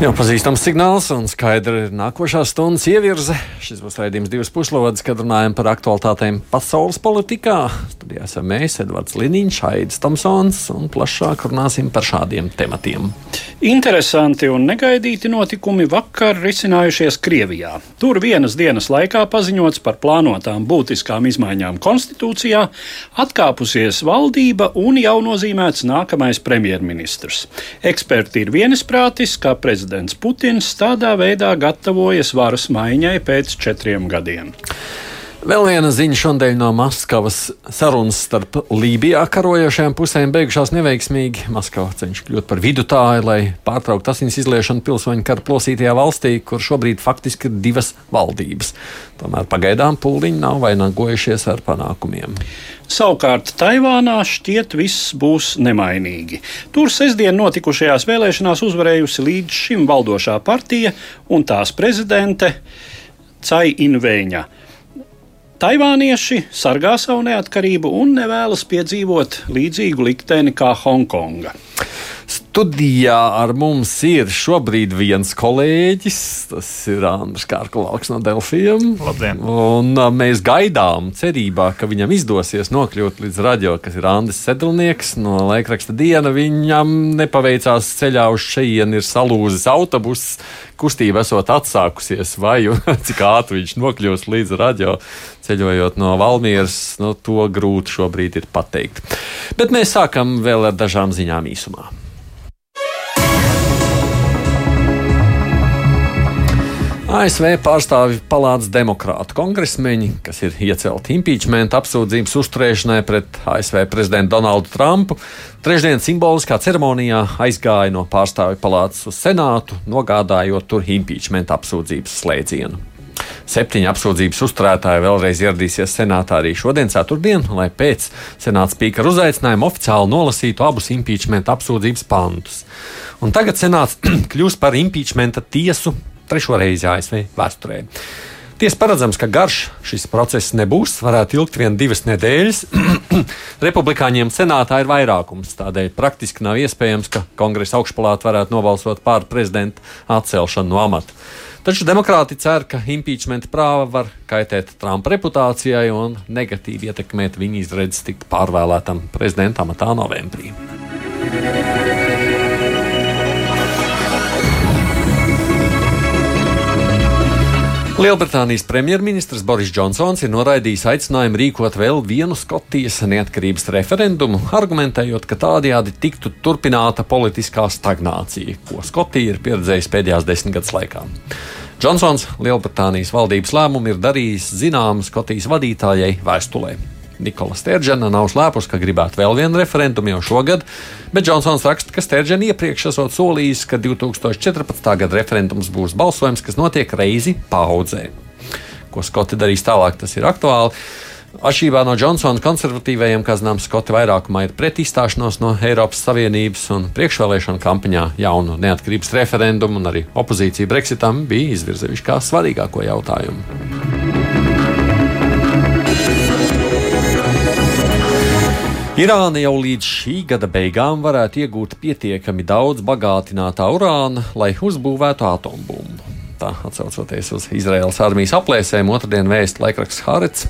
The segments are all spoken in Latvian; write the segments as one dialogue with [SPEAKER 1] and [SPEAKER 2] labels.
[SPEAKER 1] Jau pazīstams signāls un skaidra ir nākošā stundas ievirze. Šis būs raidījums divas puslodes, kad runājam par aktualitātēm pasaules politikā. Studijā esam mēs, Edvards Liniņš, Aidis Tomsons, un plašāk runāsim par šādiem tematiem.
[SPEAKER 2] Interesanti un negaidīti notikumi vakar risinājušies Krievijā. Tur vienas dienas laikā paziņots par plānotām būtiskām izmaiņām konstitūcijā, atkāpusies valdība un jau nozīmēts nākamais premjerministrs. Eksperti ir vienisprātis, ka prezidents Putins tādā veidā gatavojas varas maiņai pēc četriem gadiem.
[SPEAKER 1] Vēl viena ziņa šodien no Maskavas sarunas starp Lībijā karojošajām pusēm beigušās neveiksmīgi. Maskava cenšas kļūt par vidutāju, lai pārtrauktu asins izliešanu pilsoņu kara plosītajā valstī, kur šobrīd faktiski ir divas valdības. Tomēr pagaidām pūliņi nav vainagojušies ar panākumiem.
[SPEAKER 2] Savukārt Taivānā šķiet viss būs nemainīgi. Tur sestdien notikušajās vēlēšanās uzvarējusi līdz šim valdošā partija un tās prezidente Cai Invēņa. Taivānieši sargā savu neatkarību un nevēlas piedzīvot līdzīgu likteni kā Hongkonga.
[SPEAKER 1] Studijā ar mums ir šobrīd viens kolēģis, tas ir Andris Kārklauks no Delfiem.
[SPEAKER 3] Labdien!
[SPEAKER 1] Un mēs gaidām, cerībā, ka viņam izdosies nokļūt līdz radio, kas ir Andris Sedlnieks no laikraksta diena. Viņam nepaveicās ceļā uz šejienu, ir salūzis autobuss, kustība esot atsākusies, vai cik ātri viņš nokļūs līdz radio. Ceļojot no Valmieras, no to grūti šobrīd ir pateikt. Bet mēs sākam vēl ar dažām ziņām īsumā. ASV pārstāvju palātas demokrātu kongresmeņi, kas ir iecelti impeachment apsūdzības uzturēšanai pret ASV prezidentu Donaldu Trumpu, trešdien simboliskā ceremonijā aizgāja no pārstāvju palātas uz senātu, nogādājot tur impeachment apsūdzības slēdzienu. Septiņi apsūdzības uzturētāji vēlreiz ieradīsies senātā arī šodien, ceturtdien, lai pēc senāta spīkera uzaicinājuma oficiāli nolasītu abus impeachment apsūdzības pantus. Un tagad senāts kļūs par impeachmenta tiesu trešo reizi ASV vēsturē. Tiesa paredzams, ka garš šis process nebūs, varētu ilgt vien divas nedēļas. Republikāņiem senātā ir vairākums, tādēļ praktiski nav iespējams, ka kongresa augšpalāta varētu nobalsot pār prezidenta atcelšanu no amata. Taču demokrāti cer, ka impeachment prāva var kaitēt Trumpa reputācijai un negatīvi ietekmēt viņa izredzes tikt pārvēlētam prezidenta amatā novembrī. Lielbritānijas premjerministrs Boris Džonsons ir noraidījis aicinājumu rīkot vēl vienu Skotijas neatkarības referendumu, argumentējot, ka tādējādi tiktu turpināta politiskā stagnācija, ko Skotija ir pieredzējusi pēdējās desmitgades laikā. Džonsons Lielbritānijas valdības lēmumu ir darījis zināmu Skotijas vadītājai vēstulē. Nikola Stēržena nav slēpus, ka gribētu vēl vienu referendumu jau šogad, bet Džonsons raksta, ka Stēržena iepriekš esot solījis, ka 2014. gada referendums būs balsojums, kas notiek reizi paudzē. Ko Skoti darīs tālāk, tas ir aktuāli. Atšķirībā no Džonsona konservatīvajiem, kā zināms, Skoti vairākumā ir pret izstāšanos no Eiropas Savienības un priekšvēlēšana kampaņā jaunu neatkarības referendumu, un arī opozīcija Brexitam bija izvirzījuši kā svarīgāko jautājumu. Irāna jau līdz šī gada beigām varētu iegūt pietiekami daudz bagātinātā urāna, lai uzbūvētu atombumbu. Tā atcaucoties uz Izraēlas armijas aplēsēm, otrdien vēst laikraksts Hārets.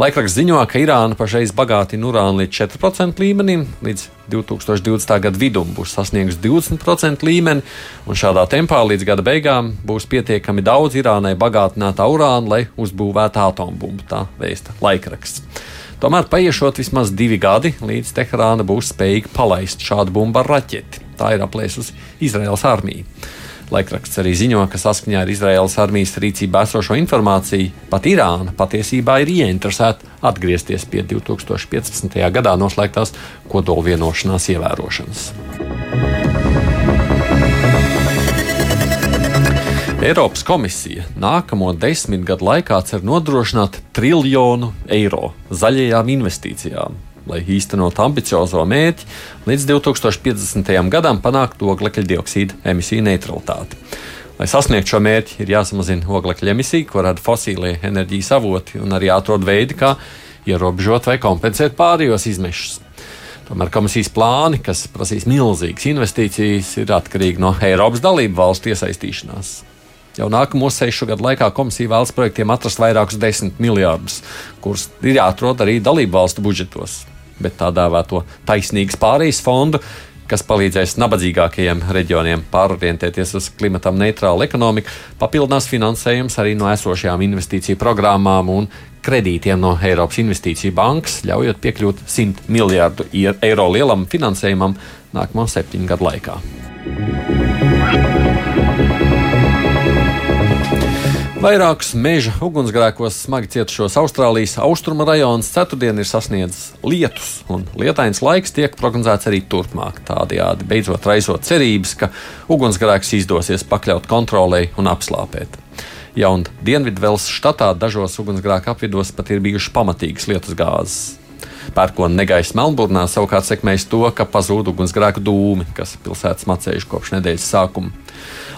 [SPEAKER 1] Laikraksts ziņo, ka Irāna pašreiz bagātina urānu līdz 4% līmenim, līdz 2020. gada vidum būs sasniegusi 20% līmeni, un šādā tempā līdz gada beigām būs pietiekami daudz Irānai bagātinātā urāna, lai uzbūvētu atombumbu. Tā vēsta laikraksts. Tomēr paiešot vismaz divi gadi, līdz Teherāna būs spējīga palaist šādu bumbu ar raķeti. Tā ir aplēsusi Izraels armija. Laikraksts arī ziņo, ka saskaņā ar Izraēlas armijas rīcībā esošo informāciju pat Irāna patiesībā ir ieinteresēta atgriezties pie 2015. gadā noslēgtās kodola vienošanās ievērošanas. Eiropas komisija nākamo desmit gadu laikā cer nodrošināt triljonu eiro zaļajām investīcijām. lai īstenotu ambiciozo mērķi līdz 2050. gadam panākt oglekļa dioksīda emisiju neutralitāti. Lai sasniegtu šo mērķi, ir jāsamazina oglekļa emisija, ko rada fosīlie enerģijas avoti, un arī jāatrod veidi, kā ierobežot vai kompensēt pārējos izmešus. Tomēr komisijas plāni, kas prasīs milzīgas investīcijas, ir atkarīgi no Eiropas dalību valstu iesaistīšanās. Jau nākamo sešu gadu laikā komisija vēlas projektiem atrast vairākus desmit miljardus, kurus ir jāatrod arī dalību valstu budžetos. Bet tā dēvēto taisnīgas pārejas fondu, kas palīdzēs nabadzīgākajiem reģioniem pārorientēties uz klimatam neitrālu ekonomiku, papildinās finansējums arī no esošajām investīciju programmām un kredītiem no Eiropas Investīcija bankas, ļaujot piekļūt 100 miljardu eiro lielam finansējumam nākamo septiņu gadu laikā. Vairākus meža ugunsgrēkos smagi cietušos Austrālijas austrumu rajonus ceturtdien ir sasniedzis lietus, un lietains laiks tiek prognozēts arī turpmāk. Tādējādi beidzot raisot cerības, ka ugunsgrēks izdosies pakļaut kontrolē un apslāpēt. Ja un Dienvidvēlas štatā dažos ugunsgrēku apvidos pat ir bijušas pamatīgas lietus gāzes. Pērkona negaisa Melnburnā savukārt sekmēs to, ka pazūd ugunsgrēku dūmi, kas pilsētas macējuši kopš nedēļas sākuma.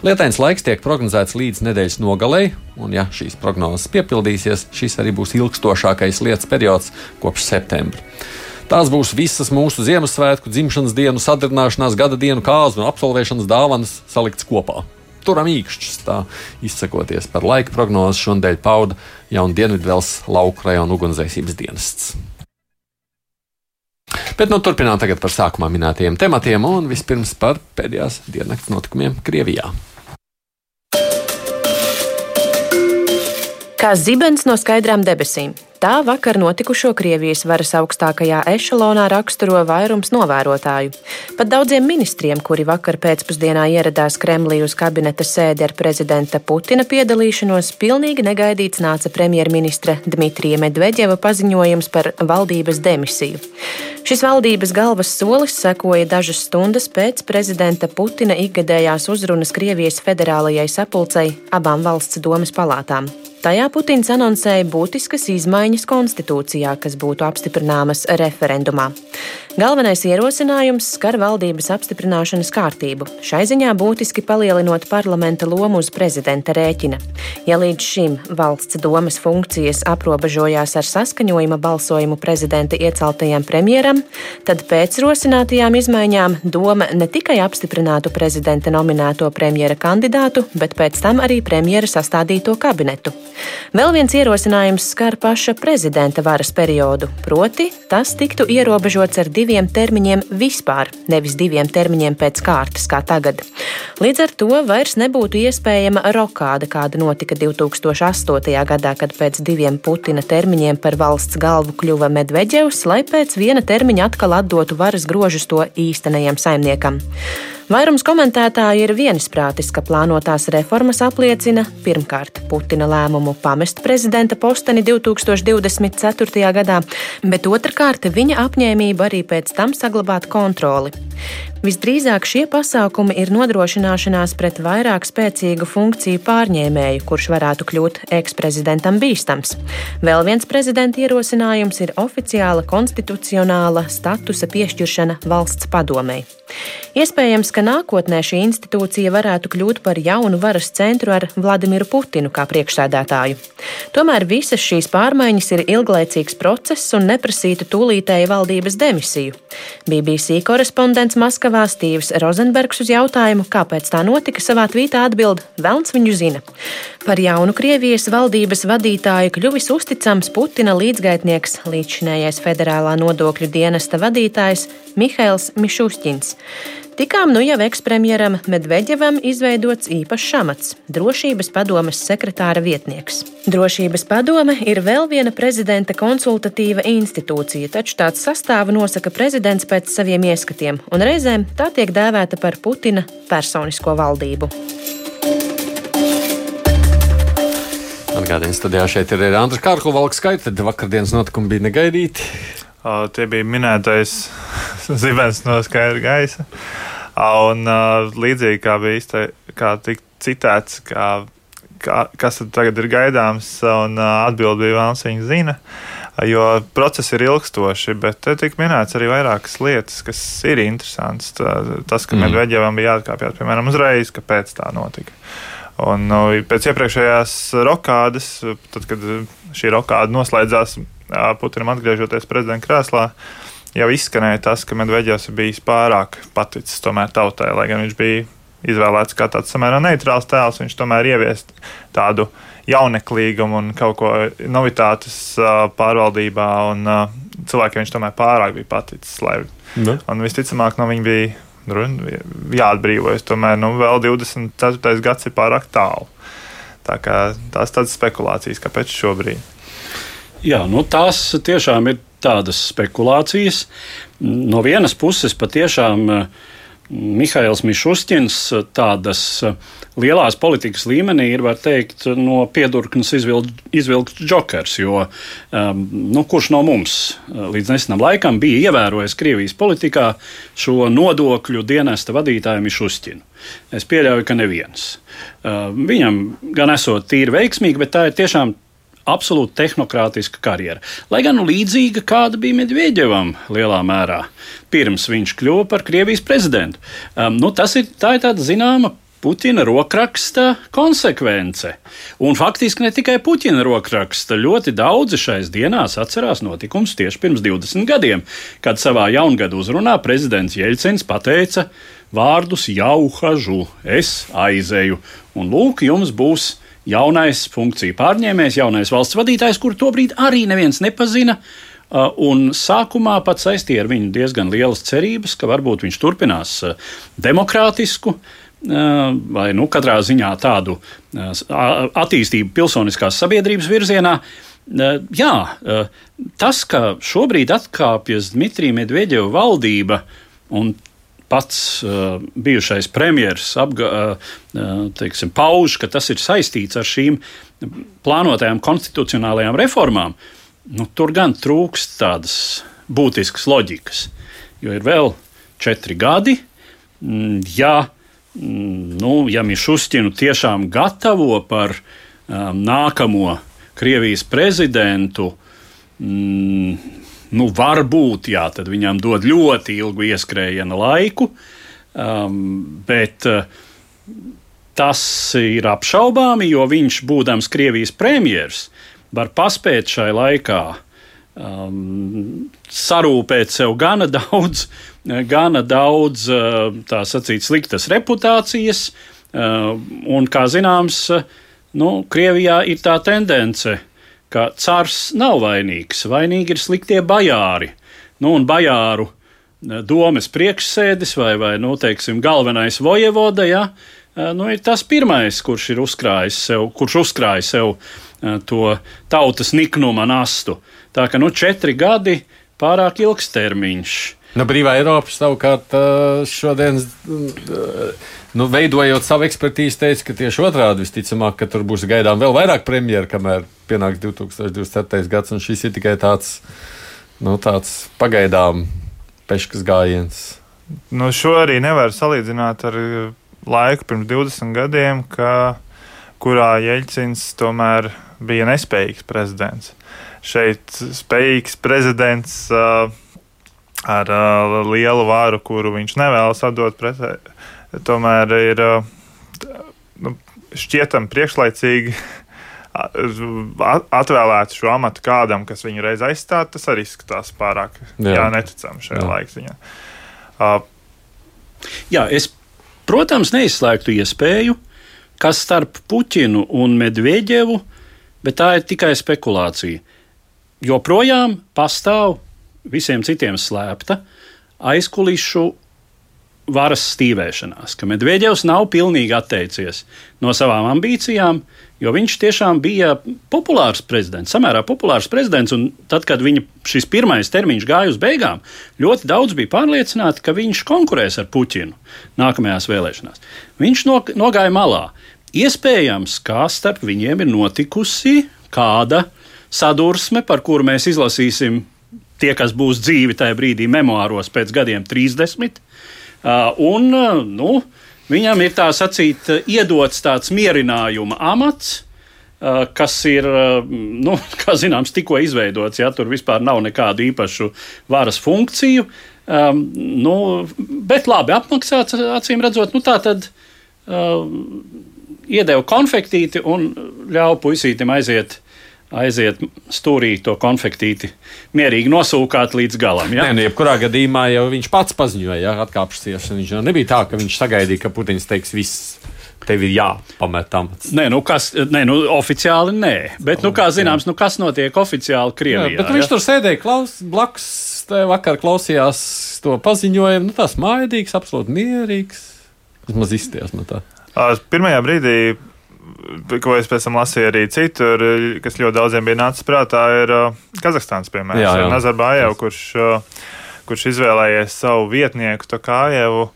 [SPEAKER 1] Lietains laiks tiek prognozēts līdz nedēļas nogalei, un, ja šīs prognozes piepildīsies, šis arī būs ilgstošākais lietas periods kopš septembra. Tās būs visas mūsu Ziemassvētku, dzimšanas dienu, sadarbināšanās, gada dienu, kāzu un absolvēšanas dāvanas saliktas kopā. Turam īkšķis, tā izsakoties par laika prognozi šonadēļ pauda jaunu Dienvidvēlas lauku rajonu ugunsdzēsības dienests. Bet nu, turpinām tagad par sākumā minētajiem tematiem un vispirms par pēdējās diennakts notikumiem Krievijā.
[SPEAKER 3] Kā zibens no skaidrām debesīm. Tā vakar notikušo Krievijas varas augstākajā ešalonā raksturo vairums novērotāju. Pat daudziem ministriem, kuri vakar pēcpusdienā ieradās Kremlī uz kabineta sēdi ar prezidenta Putina piedalīšanos, pilnīgi negaidīts nāca premjerministra Dmitrija Medvedeva paziņojums par valdības demisiju. Šis valdības galvas solis sekoja dažas stundas pēc prezidenta Putina ikgadējās uzrunas Krievijas federālajai sapulcei abām valsts domas palātām. Tajā Putins anoncēja būtiskas izmaiņas konstitūcijā, kas būtu apstiprināmas referendumā. Galvenais ierosinājums skar valdības apstiprināšanas kārtību, šai ziņā būtiski palielinot parlamenta lomu uz prezidenta rēķina. Ja līdz šim valsts domas funkcijas aprobežojās ar saskaņojuma balsojumu prezidenta ieceltajam premjeram, tad pēc rosinātajām izmaiņām doma ne tikai apstiprinātu prezidenta nominēto premjera kandidātu, bet pēc tam arī premjera sastādīto kabinetu. Vēl viens ierosinājums skar paša prezidenta varas periodu, proti, tas tiktu ierobežots ar diviem termiņiem vispār, nevis diviem termiņiem pēc kārtas, kā tagad. Līdz ar to vairs nebūtu iespējama rokāda, kāda notika 2008. gadā, kad pēc diviem Putina termiņiem par valsts galvu kļuva Medvedevs, lai pēc viena termiņa atkal atdotu varas grožus to īstenajam saimniekam. Vairums komentētāji ir vienisprātis, ka plānotās reformas apliecina pirmkārt Putina lēmumu pamest prezidenta posteni 2024. gadā, bet otrkārt viņa apņēmību arī pēc tam saglabāt kontroli. Visdrīzāk šie pasākumi ir nodrošināšanās pret vairāk spēcīgu funkciju pārņēmēju, kurš varētu kļūt eksprezidentam bīstams. Vēl viens prezidenta ierosinājums ir oficiāla konstitucionāla statusa piešķiršana valsts padomei. Iespējams, ka nākotnē šī institūcija varētu kļūt par jaunu varas centru ar Vladimiru Putinu kā priekšsēdētāju. Tomēr visas šīs pārmaiņas ir ilglaicīgs process un neprasītu tūlītēju valdības demisiju. BBC korespondents Maskavā Stīvs Rozenbergs uz jautājumu, kāpēc tā notika, savā tvītā atbild: Velns viņu zina. Par jaunu Krievijas valdības vadītāju kļuvis uzticams Putina līdzgaitnieks, līdzšinējais federālā nodokļu dienesta vadītājs Mihails Mišušķins. Tikām nu jau ekspremjeram Medvedevam izveidots īpašs amats - drošības padomes sekretāra vietnieks. Drošības padome ir vēl viena prezidenta konsultatīva institūcija, taču tāds sastāvu nosaka prezidents pēc saviem ieskatiem, un reizēm tā tiek dēvēta par Putina personisko valdību.
[SPEAKER 1] Atgādījums studijā šeit ir Andris Kārklu valks skaits, tad vakardienas notikumi bija negaidīti.
[SPEAKER 4] Uh, tie bija minētais zibens no skaidra gaisa. Uh, un uh, līdzīgi kā bija izte, kā citēts, kā, kā, kas tagad ir gaidāms, un atbildi bija Vēlns viņa zina. Jo procesi ir ilgstoši, bet te tika minēts arī vairākas lietas, kas ir interesantas. Tas, ka mm. Medvedjevam bija jāatkāpjas, piemēram, uzreiz, kāpēc tā notika. Un nu, pēc iepriekšējās rokādes, tad, kad šī rokāde noslēdzās Putinam atgriežoties prezidenta krēslā, jau izskanēja tas, ka Medvedjevs ir bijis pārāk paticis tomēr tautai, lai gan viņš bija izvēlēts kā tāds samērā neitrāls tēls, viņš tomēr ieviest tādu jauneklīgumu un kaut ko novitātes pārvaldībā, un cilvēkiem viņš tomēr pārāk bija paticis. Lai, ne. un visticamāk, no viņa bija jāatbrīvojas. Tomēr nu, vēl 24. gads ir pārāk tālu. Tā kā, tās tādas spekulācijas, kāpēc šobrīd.
[SPEAKER 2] Jā, nu, tās tiešām ir tādas spekulācijas. No vienas puses, patiešām uh, Mihails Mišuskins tādas eh, lielās politikas līmenī ir, var teikt, no piedurknes izvilkt, izvilkt džokers, jo um, nu, kurš no mums eh, līdz nesenam laikam bija ievērojis Krievijas politikā šo nodokļu dienesta vadītāju Mišuskinu? Es pieļauju, ka neviens. Uh, viņam gan esot tīri veiksmīgi, bet tā ir tiešām absolūti tehnokrātiska karjera. Lai gan līdzīga kāda bija Medvedjevam lielā mērā, pirms viņš kļuva par Krievijas prezidentu. Um, nu, tas ir, tā ir tāda zināma Puķina rokraksta konsekvence. Un faktiski ne tikai Puķina rokraksta, ļoti daudzi šais dienās atcerās notikumus tieši pirms 20 gadiem, kad savā jaungada uzrunā prezidents Jeļcins pateica vārdus jauhažu, es aizeju, un lūk, jums būs jaunais funkciju pārņēmējs, jaunais valsts vadītājs, kuru tobrīd arī neviens nepazina. Un sākumā pat saistīja ar viņu diezgan lielas cerības, ka varbūt viņš turpinās demokrātisku vai nu, katrā ziņā tādu attīstību pilsoniskās sabiedrības virzienā. Jā, tas, ka šobrīd atkāpjas Dmitrija Medvedeva valdība un pats uh, bijušais premjerministrs uh, teiksim, pauž, ka tas ir saistīts ar šīm plānotajām konstitucionālajām reformām, nu, tur gan trūkst tādas būtiskas loģikas. Jo ir vēl četri gadi. Mm, ja, mm, nu, ja Mišuskinu tiešām gatavo par um, nākamo Krievijas prezidentu, mm, nu, varbūt jā, viņam dod ļoti ilgu ieskrējiena laiku, um, bet uh, tas ir apšaubāmi, jo viņš, būdams Krievijas premjerministrs, var paspēt šai laikā um, sarūpēt sev gana daudz, gana daudz uh, tā sacīt, sliktas reputācijas. Uh, un, kā zināms, nu, Krievijā ir tā tendence ka cars nav vainīgs, vainīgi ir sliktie bajāri. Nu, un bajāru e, domas priekšsēdis vai, vai nu, teiksim, galvenais vojevoda, ja, e, nu, ir tas pirmais, kurš ir uzkrājis sev, kurš uzkrājis sev e, to tautas niknuma nastu. Tā ka nu, četri gadi pārāk ilgs termiņš.
[SPEAKER 1] Nu, Brīvā Eiropa savukārt šodien nu, veidojot savu ekspertīzi, teica, ka tieši otrādi visticamāk, ka tur būs gaidām vēl vairāk premjeru, kamēr pienāks 2027. gads, un šis ir tikai tāds, nu, tāds pagaidām peškas gājiens.
[SPEAKER 4] Nu, šo arī nevar salīdzināt ar laiku pirms 20 gadiem, ka, kurā Jeļcins tomēr bija nespējīgs prezidents. Šeit spējīgs prezidents uh, ar uh, lielu vāru, kuru viņš nevēlas atdot pretē, tomēr ir nu, šķietam priekšlaicīgi atvēlēt šo amatu kādam, kas viņu reiz aizstāv, tas arī izskatās pārāk jā. Jā, neticami šajā laikziņā. Uh,
[SPEAKER 2] jā, es, protams, neizslēgtu iespēju, ka starp Puķinu un Medvedevu, bet tā ir tikai spekulācija. Joprojām pastāv visiem citiem slēpta aizkulišu varas stīvēšanās, ka Medvedevs nav pilnīgi atteicies no savām ambīcijām, jo viņš tiešām bija populārs prezidents, samērā populārs prezidents. Tad, kad viņa šis pirmais termiņš gāja uz beigām, ļoti daudz bija pārliecināti, ka viņš konkurēs ar Puķinu nākamajās vēlēšanās. Viņš nogāja malā. Iespējams, kā starp viņiem ir notikusi kāda sadursme, par kuru mēs izlasīsim tie, kas būs dzīvi tajā brīdī, memoāros pēc gadiem 30 Uh, un, uh, nu, viņam ir tā sacīt, uh, iedots tāds mierinājuma amats, kas ir, nu, kā zināms, tikko izveidots. Ja, tur vispār nav nekādu īpašu varas funkciju. Um, nu, bet labi apmaksāts, acīm redzot, nu, tā tad uh, iedeva konfektīti un ļauj puisītim aiziet aiziet stūrī to konfektīti, mierīgi nosūkāt līdz galam. Ja?
[SPEAKER 1] Nē, nu, jebkurā gadījumā jau viņš pats paziņoja, ja atkāpsies. Viņš jau nebija tā, ka viņš sagaidīja, ka Putins teiks, viss. Tev ir jāpamet amats.
[SPEAKER 2] Nē, nu kas, nē, nu oficiāli nē. Bet, nu, kā zināms, nu, kas notiek oficiāli Krievijā? Jā,
[SPEAKER 1] bet viņš ja? tur sēdēja klaus, blakus, vakar klausījās to paziņojumu. Nu, tas maidīgs, absolūti mierīgs. Vismaz izties no tā.
[SPEAKER 4] Pirmajā brīdī ko es pēc tam lasīju arī citur, kas ļoti daudziem bija nācis prātā, ir uh, Kazahstāns, piemēram, jā, jā. Nazarbājevs, kurš, uh, kurš izvēlējies savu vietnieku Tokājevu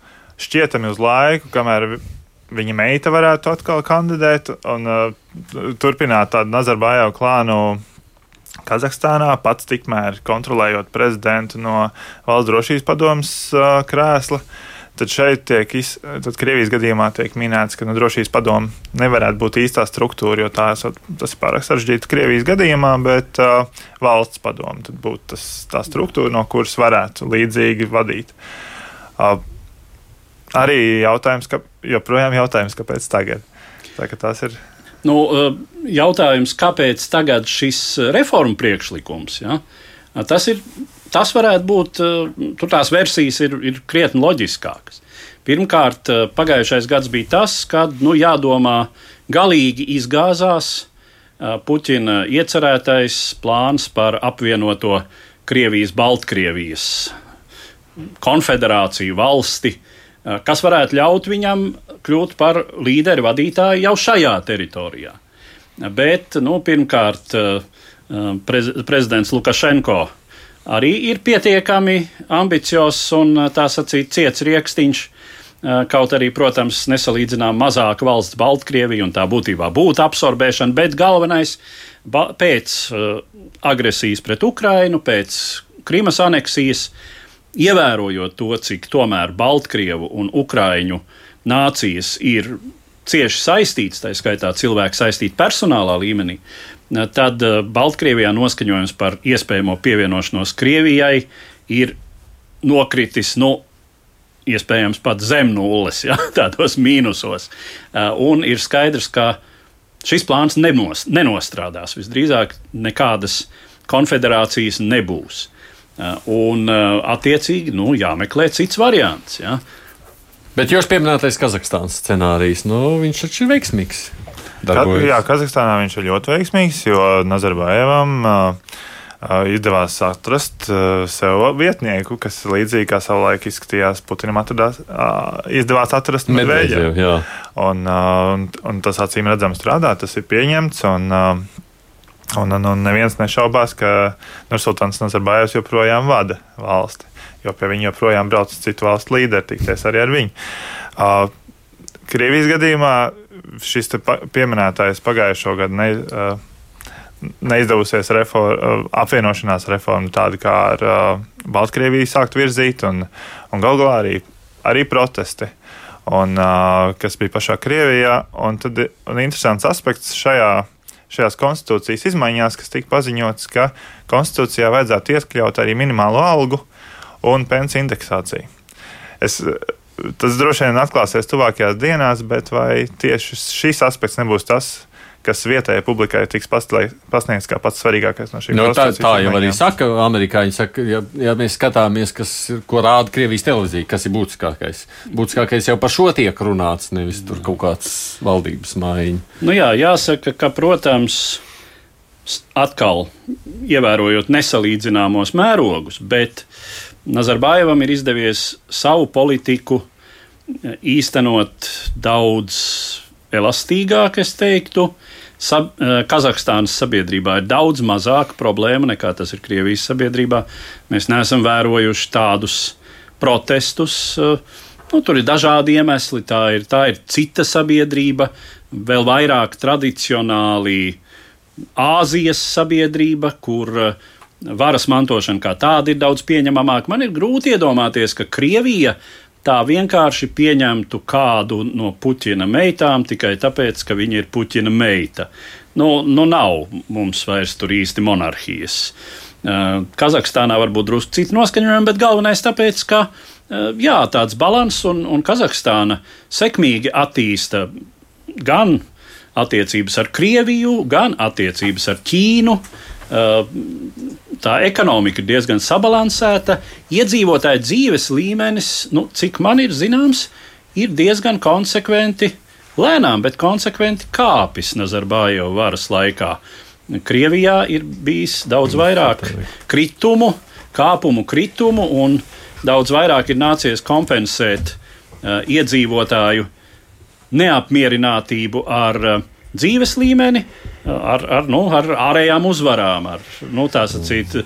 [SPEAKER 4] šķietami uz laiku, kamēr viņa meita varētu atkal kandidēt un uh, turpināt tādu Nazarbājevu klānu. Kazahstānā pats tikmēr kontrolējot prezidentu no valsts drošības padomas uh, krēsla. Uh, Tad šeit tiek, iz, tad Krievijas gadījumā tiek minēts, ka nu, drošības padoma nevarētu būt īstā struktūra, jo tā, tas ir pārāk sarežģīti Krievijas gadījumā, bet uh, valsts padoma būtu tas, tā struktūra, no kuras varētu līdzīgi vadīt. Uh, arī jautājums, ka, joprojām jautājums, kāpēc tagad? Tā, ka tas ir.
[SPEAKER 2] Nu, jautājums, kāpēc tagad šis reformu priekšlikums? Ja? Tas ir tas varētu būt, eh, tur tās versijas ir, ir krietni loģiskākas. Pirmkārt, eh, pagājušais gads bija tas, kad nu, jādomā, galīgi izgāzās eh, Puķina iecerētais plāns par apvienoto Krievijas, Baltkrievijas konfederāciju valsti, kas varētu ļaut viņam kļūt par līderi vadītāju jau šajā teritorijā. Bet, nu, pirmkārt, prez, prezidents Lukašenko arī ir pietiekami ambiciozs un tā sacīt ciets rieksniņš. Kaut arī, protams, nesalīdzinām mazāka valsts Baltkrievija, un tā būtībā būtu absorbēšana, bet galvenais pēc agresijas pret Ukrainu, pēc Krimas aneksijas, ievērojot to, cik tomēr Baltkrievu un Ukraiņu nācijas ir cieši saistītas, tā skaitā cilvēki saistīti personālā līmenī, tad eh, Baltkrievijā noskaņojums par iespējamo pievienošanos Krievijai ir nokritis. Nu, Iespējams, pat zem nulles, ja, tādos mīnusos. Eh, un ir skaidrs, ka šis plāns nenos, nenostrādās. Visdrīzāk nekādas konfederācijas nebūs. Eh, un, attiecīgi, nu, jāmeklē cits variants. Ja.
[SPEAKER 1] Bet jūs pieminētais Kazahstānas scenārijs, nu, viņš taču ir veiksmīgs
[SPEAKER 4] darbojas? Jā, Kazahstānā viņš ir ļoti veiksmīgs, jo Nazarbājevam uh, izdevās atrast uh, sev vietnieku, kas līdzīgi kā savulaik izskatījās Putinam, atradās, uh, izdevās atrast Medveģevu. Un, un, un tas acīm redzams strādā, tas ir pieņemts. Un, Un, un, un neviens nešaubās, ka Nursultāns Nazarbājevs joprojām vada valsti, jo pie viņa joprojām brauc citu valstu līderi, tikties arī ar viņu. Uh, Krievijas gadījumā šis pieminētais pagājušo gadu ne, neizdevusies reforma, apvienošanās reforma, tāda kā ar Baltkrieviju sākt virzīt, un, un galu galā arī, arī protesti. Un, kas bija pašā Krievijā. Un tad un interesants aspekts šajā, šajās konstitūcijas izmaiņās, kas tika paziņots, ka konstitūcijā vajadzētu iekļaut arī minimālo algu un pensiju indeksāciju. Es tas droši vien atklāsies tuvākajās dienās, bet vai tieši šis aspekts nebūs tas, kas vietējai publikai tiks pasniegts kā pats svarīgākais no šīm
[SPEAKER 1] no, tā, tā jau arī saka, amerikāņi saka, ja, ja mēs skatāmies, kas, ko rāda Krievijas televīzija, kas ir būtiskākais. Būtiskākais jau par šo tiek runāts, nevis tur kaut kāds valdības maiņa.
[SPEAKER 2] Nu jā, jāsaka, ka, protams, atkal ievērojot nesalīdzināmos mērogus, bet Nazarbājevam ir izdevies savu politiku īstenot daudz elastīgāk, es teiktu. Sab, eh, Kazahstānas sabiedrībā ir daudz mazāka problēma nekā tas ir Krievijas sabiedrībā. Mēs neesam vērojuši tādus protestus. Eh, nu, tur ir dažādi iemesli. Tā ir, tā ir cita sabiedrība, vēl vairāk tradicionāli Āzijas sabiedrība, kur uh, varas mantošana kā tāda ir daudz pieņemamāka. Man ir grūti iedomāties, ka Krievija tā vienkārši pieņemtu kādu no Puķina meitām tikai tāpēc, ka viņa ir Puķina meita. nu, nu nav mums vairs tur īsti monarhijas. Uh, Kazahstānā varbūt drusku citi noskaņojumi, bet galvenais tāpēc, ka uh, jā, tāds balans un, un Kazahstāna sekmīgi attīsta gan attiecības ar Krieviju, gan attiecības ar Ķīnu. Tā ekonomika ir diezgan sabalansēta. Iedzīvotāju dzīves līmenis, nu, cik man ir zināms, ir diezgan konsekventi, lēnām, bet konsekventi kāpis Nazarbājeva varas laikā. Krievijā ir bijis daudz vairāk kritumu, kāpumu kritumu, un daudz vairāk ir nācies kompensēt uh, iedzīvotāju neapmierinātību ar uh, dzīves līmeni, ar, ar, nu, ar ārējām uzvarām, ar nu, tā sacīt.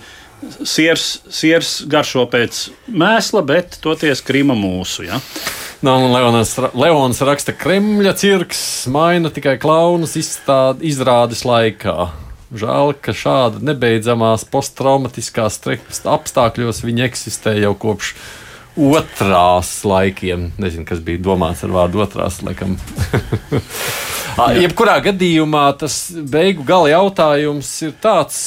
[SPEAKER 2] Siers, siers garšo pēc mēsla, bet toties krima mūsu. Ja?
[SPEAKER 1] No, nu, Leonas, Leons raksta, ka Kremļa cirks maina tikai klaunus izstād, izrādes laikā. Žēl, ka šāda nebeidzamās posttraumatiskās apstākļos viņi eksistē jau kopš otrās laikiem. Nezinu, kas bija domāts ar vārdu otrās, laikam. Jebkurā gadījumā tas beigu gala jautājums ir tāds.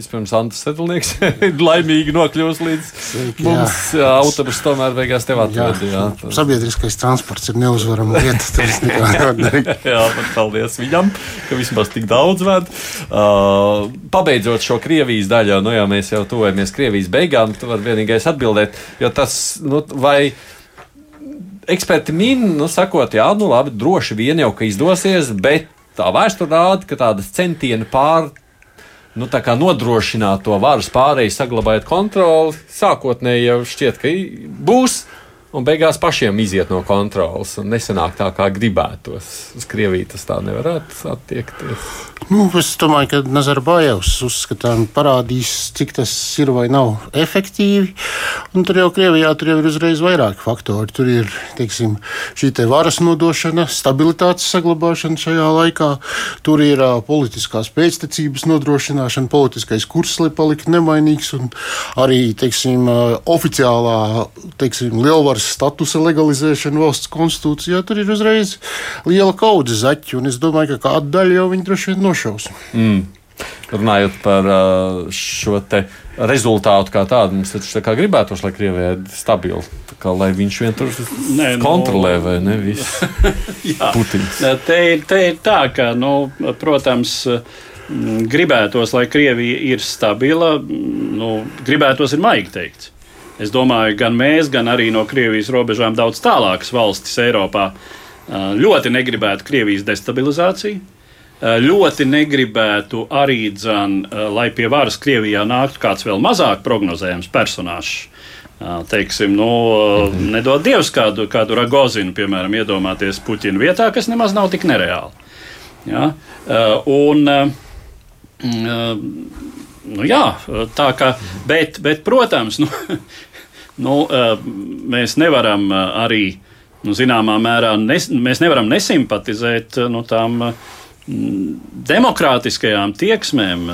[SPEAKER 1] Vispirms Antūns Sedlnieks laimīgi nokļuvis līdz Sveiki, mums. Jā. Autobus tomēr beigās tev atveda.
[SPEAKER 5] Sabiedriskais transports ir neuzvarama lieta. Tas nekā nevar darīt.
[SPEAKER 1] jā, bet paldies viņam, ka vismaz tik daudz ved. Uh, pabeidzot šo Krievijas daļu, nu jau mēs jau tuvojamies Krievijas beigām, tu vari vienīgais atbildēt, jo tas, nu, vai eksperti min, nu, sakot, jā, nu, labi, droši vien jau ka izdosies, bet tā vēsture rāda, ka tādas centieni pār. Nu, nodrošināt to varas pārēju, saglabājot kontroli, sākotnēji jau šķiet, ka būs, un beigās pašiem iziet no kontrolas un nesanāk tā, kā gribētos. Uz Krieviju tas tā nevarētu attiekties.
[SPEAKER 5] Nu, es domāju, ka Nazarbājevs uzskatām parādīs, cik tas ir vai nav efektīvi. Un tur jau Krievijā tur jau ir uzreiz vairāki faktori. Tur ir teiksim, šī te varas nodošana, stabilitātes saglabāšana šajā laikā. Tur ir uh, politiskās pēctecības nodrošināšana, politiskais kurs, lai paliktu nemainīgs. Un arī teiksim, uh, oficiālā teiksim, lielvaras varas statusa legalizēšanu valsts konstitūcijā, tur ir uzreiz liela kaudze zaķi. Un es domāju, ka kādu daļu jau viņi droši vien nošaus.
[SPEAKER 1] Mm. Runājot par šo rezultātu kā tādu, mums taču tā gribētos, lai Krievija ir stabila. Kā, lai viņš vien tur Nē, nu, kontrolē, vai ne? Putins.
[SPEAKER 2] Te ir, te ir tā, ka, nu, protams, gribētos, lai Krievija ir stabila. Nu, gribētos ir maigi teikt. Es domāju, gan mēs, gan arī no Krievijas robežām daudz tālākas valstis Eiropā ļoti negribētu Krievijas destabilizāciju. Ļoti negribētu arī, dzan, lai pie varas Krievijā nāktu kāds vēl mazāk prognozējams personāžs. Teiksim, nu, nedod Dievs kādu, kādu Ragozinu, piemēram, iedomāties Puķina vietā, kas nemaz nav tik nereāli. Ja? Un, nu, jā, tā kā, bet, bet protams, nu, nu, eh, mēs nevaram eh, arī nu, zināmā mērā nes, mēs nevaram nesimpatizēt eh, nu, tām demokrātiskajām tieksmēm,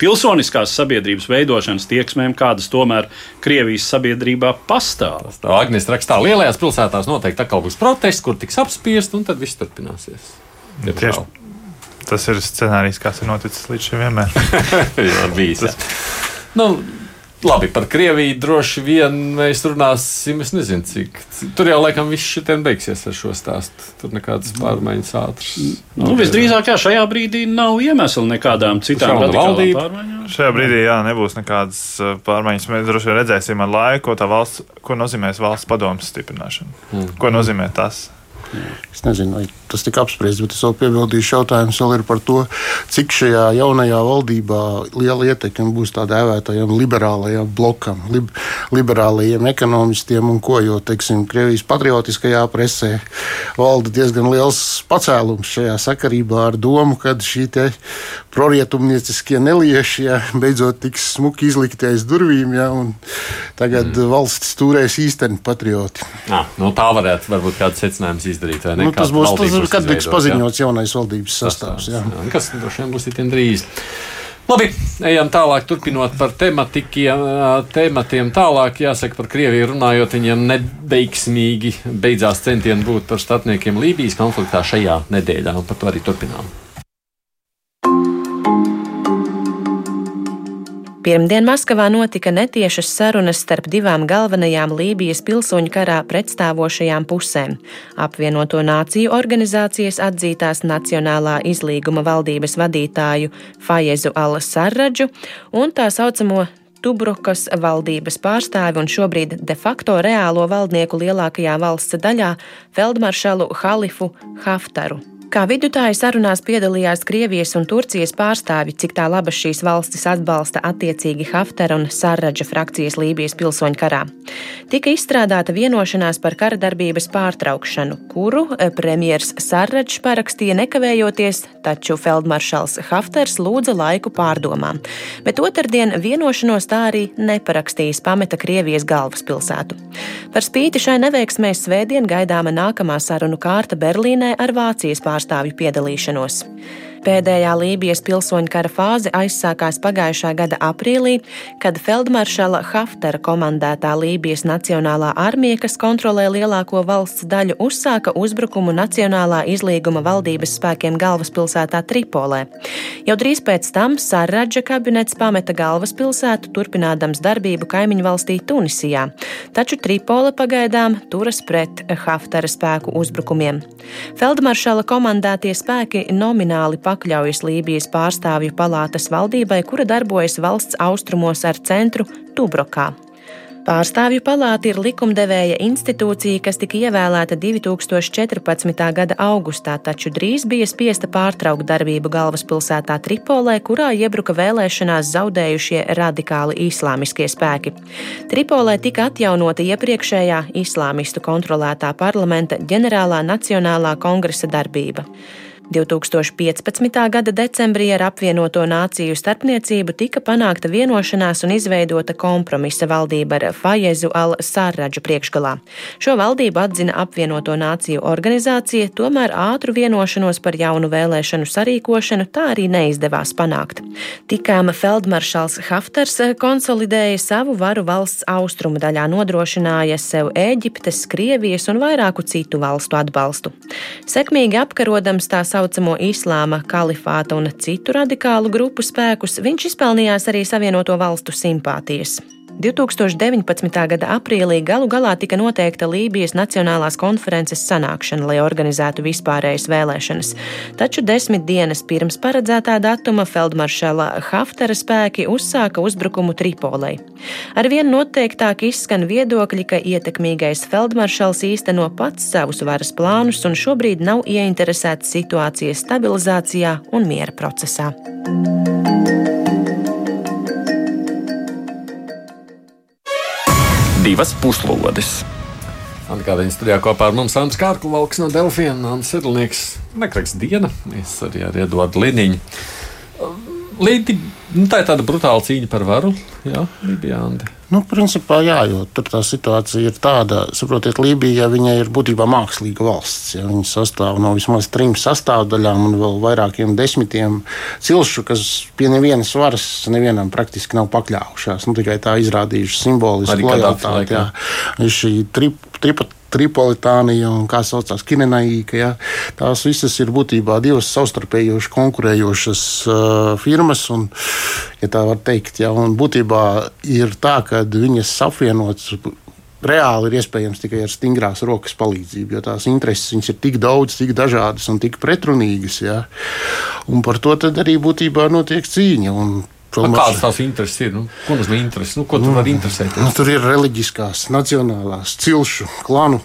[SPEAKER 2] pilsoniskās sabiedrības veidošanas tieksmēm, kādas tomēr Krievijas sabiedrībā pastāv.
[SPEAKER 1] Tā Agnēs rakstā, lielajās pilsētās noteikti atkal būs protests, kur tiks apspiest, un tad viss turpināsies.
[SPEAKER 4] Tieši, tas ir scenārijs, kas ir noticis līdz šim vienmēr.
[SPEAKER 1] Jā, bijis. Tas, nu, Labi, par Krieviju droši vien mēs runāsim. Es nezinu, cik. Tur jau laikam viss šitien beigsies ar šo stāstu. Tur nekādas pārmaiņas ātras.
[SPEAKER 2] Nu, visdrīzāk, jā, šajā brīdī nav iemesla nekādām citām valdībām pārmaiņām.
[SPEAKER 4] Šajā brīdī, jā, nebūs nekādas pārmaiņas. Mēs droši vien redzēsim ar laiku, ko tā valsts, ko nozīmēs valsts padomus stiprināšana. Hmm. Ko nozīmē tas?
[SPEAKER 5] Es nezinu, vai tas tika apspriests, bet es vēl piebildīšu jautājums vēl par to, cik šajā jaunajā valdībā liela ietekme būs tā dēvētajam liberālajam blokam, lib, liberālajiem ekonomistiem un ko, jo, teiksim, Krievijas patriotiskajā presē valda diezgan liels pacēlums šajā sakarībā ar domu, ka šī prorietumnieciskie nelieši, ja, beidzot tiks smuki izlikti aiz durvīm, ja, un tagad mm. valsts turēs īsteni patrioti.
[SPEAKER 1] À, nu tā varētu varbūt kāds secinājums izdarīt?
[SPEAKER 5] Nu, tas būs, tas, kad tiks paziņots jā. jaunais valdības sastāvs. Jā.
[SPEAKER 1] Jā, kas droši vien būs itin drīz. Labi, ejam tālāk, turpinot par tematiem. Tālāk, jāsaka, par Krieviju runājot, viņiem neveiksmīgi beidzās centieni būt par starpniekiem Lībijas konfliktā šajā nedēļā, un par to arī turpinām.
[SPEAKER 3] Pirmdien Maskavā notika netiešas sarunas starp divām galvenajām Lībijas pilsoņu karā pretstāvošajām pusēm - apvienoto nāciju organizācijas atzītās Nacionālā izlīguma valdības vadītāju Fajezu Al-Sarradžu un tā saucamo Tubrukas valdības pārstāvi un šobrīd de facto reālo valdnieku lielākajā valsts daļā feldmaršalu Halifu Haftaru. Kā vidutāji sarunās piedalījās Krievijas un Turcijas pārstāvi, cik tā labas šīs valstis atbalsta attiecīgi Haftara un Sarraģa frakcijas Lībijas pilsoņu karā. Tika izstrādāta vienošanās par kara darbības pārtraukšanu, kuru eh, premjers Sarraģs parakstīja nekavējoties, taču feldmaršals Hafters lūdza laiku pārdomām. Bet otrdien vienošanos tā arī neparakstījis pameta Krievijas galvaspilsētu. Par spīti šai neveiksmē svētdien gaidāma nākamā sarunu kārta Berlīnē ar Vācijas pārstāvjiem pārstāvju piedalīšanos. Pēdējā Lībijas pilsoņu kara fāze aizsākās pagājušā gada aprīlī, kad feldmaršala Haftara komandētā Lībijas Nacionālā armija, kas kontrolē lielāko valsts daļu, uzsāka uzbrukumu Nacionālā izlīguma valdības spēkiem galvaspilsētā Tripolē. Jau drīz pēc tam Sarradža kabinets pameta galvaspilsētu, turpinādams darbību kaimiņu valstī Tunisijā, taču Tripole pagaidām turas pret Haftara spēku uzbrukumiem. Feldmaršala komandētie spēki nomināli pakāpē pakļaujas Lībijas pārstāvju palātas valdībai, kura darbojas valsts austrumos ar centru Tubrokā. Pārstāvju palāta ir likumdevēja institūcija, kas tika ievēlēta 2014. gada augustā, taču drīz bija spiesta pārtraukt darbību galvaspilsētā Tripolē, kurā iebruka vēlēšanās zaudējušie radikāli islāmiskie spēki. Tripolē tika atjaunota iepriekšējā islāmistu kontrolētā parlamenta ģenerālā nacionālā kongresa darbība. 2015. gada decembrī ar apvienoto nāciju starpniecību tika panākta vienošanās un izveidota kompromisa valdība ar Fajezu al-Sārraģu priekšgalā. Šo valdību atzina apvienoto nāciju organizācija, tomēr ātru vienošanos par jaunu vēlēšanu sarīkošanu tā arī neizdevās panākt. Tikām feldmaršals Hafters konsolidēja savu varu valsts austrumu daļā, nodrošināja sev Ēģiptes, Krievijas un vairāku citu valstu atbalstu. Sekmīgi apkarodams tās saucamo islāma kalifāta un citu radikālu grupu spēkus, viņš izpelnījās arī Savienoto valstu simpātijas. 2019. gada aprīlī galu galā tika noteikta Lībijas Nacionālās konferences sanākšana, lai organizētu vispārējas vēlēšanas. Taču desmit dienas pirms paredzētā datuma feldmaršala Haftara spēki uzsāka uzbrukumu Tripolei. Arvien noteiktāk izskan viedokļi, ka ietekmīgais feldmaršals īsteno pats savus varas plānus un šobrīd nav ieinteresēts situācijas stabilizācijā un miera procesā.
[SPEAKER 6] Divas puslodes.
[SPEAKER 1] Atgādājot, studijā kopā ar mums Ants Kārklis no Delfīna, Ants Sedlnieks, Nekraks Diena, mēs arī ar Eduardu Liniņu. Līdzi, nu, tā ir tāda brutāla cīņa par varu, jā, Libijā.
[SPEAKER 5] Nu, principā, jā, jo tur tā situācija ir tāda, saprotiet, Lībija ir būtībā mākslīga valsts. Ja, viņa sastāv no vismaz trim sastāvdaļām un vēl vairākiem desmitiem cilšu, kas pie nevienas varas nevienam praktiski nav pakļāvušās. Nu, tikai tā izrādījuši simbolisku lojalitāti. Šī trip, tripa Tripolitānija un kā saucās Kinenaīka. Ja? Tās visas ir būtībā divas savstarpēji konkurējošas uh, firmas. Un, ja tā var teikt, ja? un būtībā ir tā, ka viņas apvienotas reāli ir iespējams tikai ar stingrās rokas palīdzību, jo tās intereses ir tik daudz, tik dažādas un tik pretrunīgas. Ja? Un par to arī būtībā notiek cīņa. Un
[SPEAKER 1] Kādas tās intereses ir? Nu, ko nozīmē intereses? Nu, ko tur var interesēt?
[SPEAKER 5] Nu, tur ir reliģiskās, nacionālās, cilšu, klanu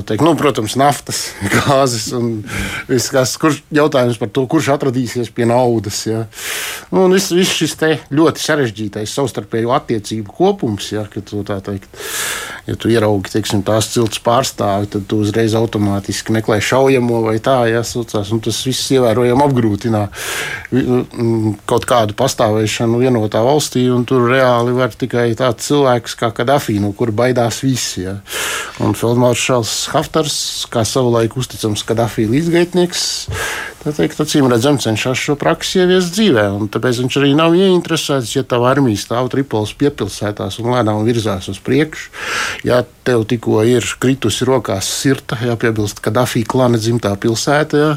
[SPEAKER 5] teikt, nu, protams, naftas, gāzes un viss, kas kurš, jautājums par to, kurš atradīsies pie naudas. Ja. Nu, un viss, viss šis ļoti sarežģītais savstarpēju attiecību kopums, ja, kad tu tā teikt, ja tu ieraugi teiksim, tās cilts pārstāvi, tad tu uzreiz automātiski meklē šaujamo vai tā, ja, sūcās, tas viss ievērojami apgrūtina kaut kādu pastāvēšanu vienotā valstī, un tur reāli var tikai tāds cilvēks kā Kadafī, no kura baidās visi. Ja. Un Feldmāršals Haftars, kā savulaik uzticams Kadafī līdzgaitnieks, teikt, acīm redzams, cenšas šo praksi ieviest dzīvē. Tāpēc viņš arī nav ieinteresēts, ja tā armija stāv Tripolis piepilsētās un lēnām virzās uz priekšu. Ja tev tikko ir kritusi rokās sirta, jāpiebilst, ka Dafija klāna dzimtā pilsētā, ja,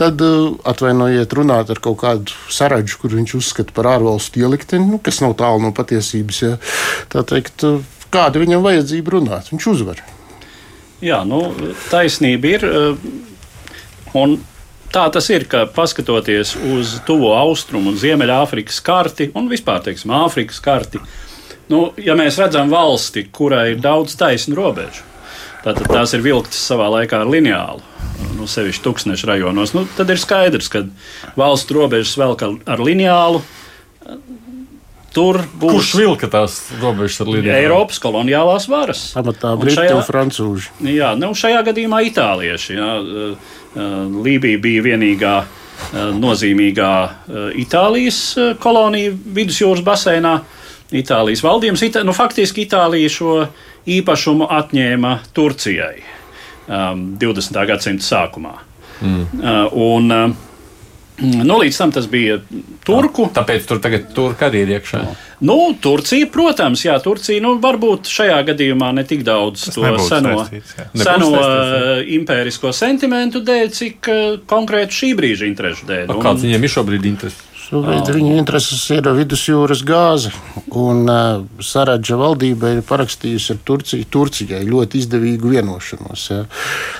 [SPEAKER 5] tad uh, atvainojiet, runāt ar kaut kādu saradžu, kur viņš uzskata par ārvalstu ielikteni, nu, kas nav tālu no patiesības. Ja. Tā teikt, uh, kāda viņam vajadzība runāt? Viņš uzvar.
[SPEAKER 2] Jā, nu, taisnība ir. Un Tā tas ir, ka paskatoties uz tuvo austrumu un Ziemeļāfrikas karti un vispār, teiksim, Āfrikas karti, nu, ja mēs redzam valsti, kurai ir daudz taisnu robežu, tad tās ir vilktas savā laikā ar lineālu. Nu, sevišķi tūkstošu rajonos, nu, tad ir skaidrs, ka valsts robežas velk ar, ar lineālu. Tur būs.
[SPEAKER 1] Kurš vilka tās robežas ar līniju?
[SPEAKER 2] Eiropas koloniālās varas.
[SPEAKER 5] Pamatā Briti un, Francūži.
[SPEAKER 2] Jā, nu, šajā gadījumā itālieši. Jā, Lībija bija vienīgā nozīmīgā Itālijas kolonija vidusjūras basēnā. Itālijas valdījums, Ita, nu, faktiski Itālija šo īpašumu atņēma Turcijai um, 20. gadsimta sākumā. Mm. Uh, un, uh, Nu, līdz tam tas bija turku.
[SPEAKER 1] Tā, tāpēc tur tagad turka arī ir iekšā.
[SPEAKER 2] Nu, Turcija, protams, jā, Turcija nu, varbūt šajā gadījumā ne tik daudz tas to seno, saistīts, seno uh, impērisko sentimentu dēļ, cik uh, konkrētu šī brīža interešu dēļ.
[SPEAKER 1] Un, kāds viņiem ir šobrīd intereses?
[SPEAKER 5] Šobrīd oh. viņa intereses ir vidusjūras gāze. Un uh, Saradža valdība ir parakstījusi ar Turciju, Turcijai ļoti izdevīgu vienošanos. Ja.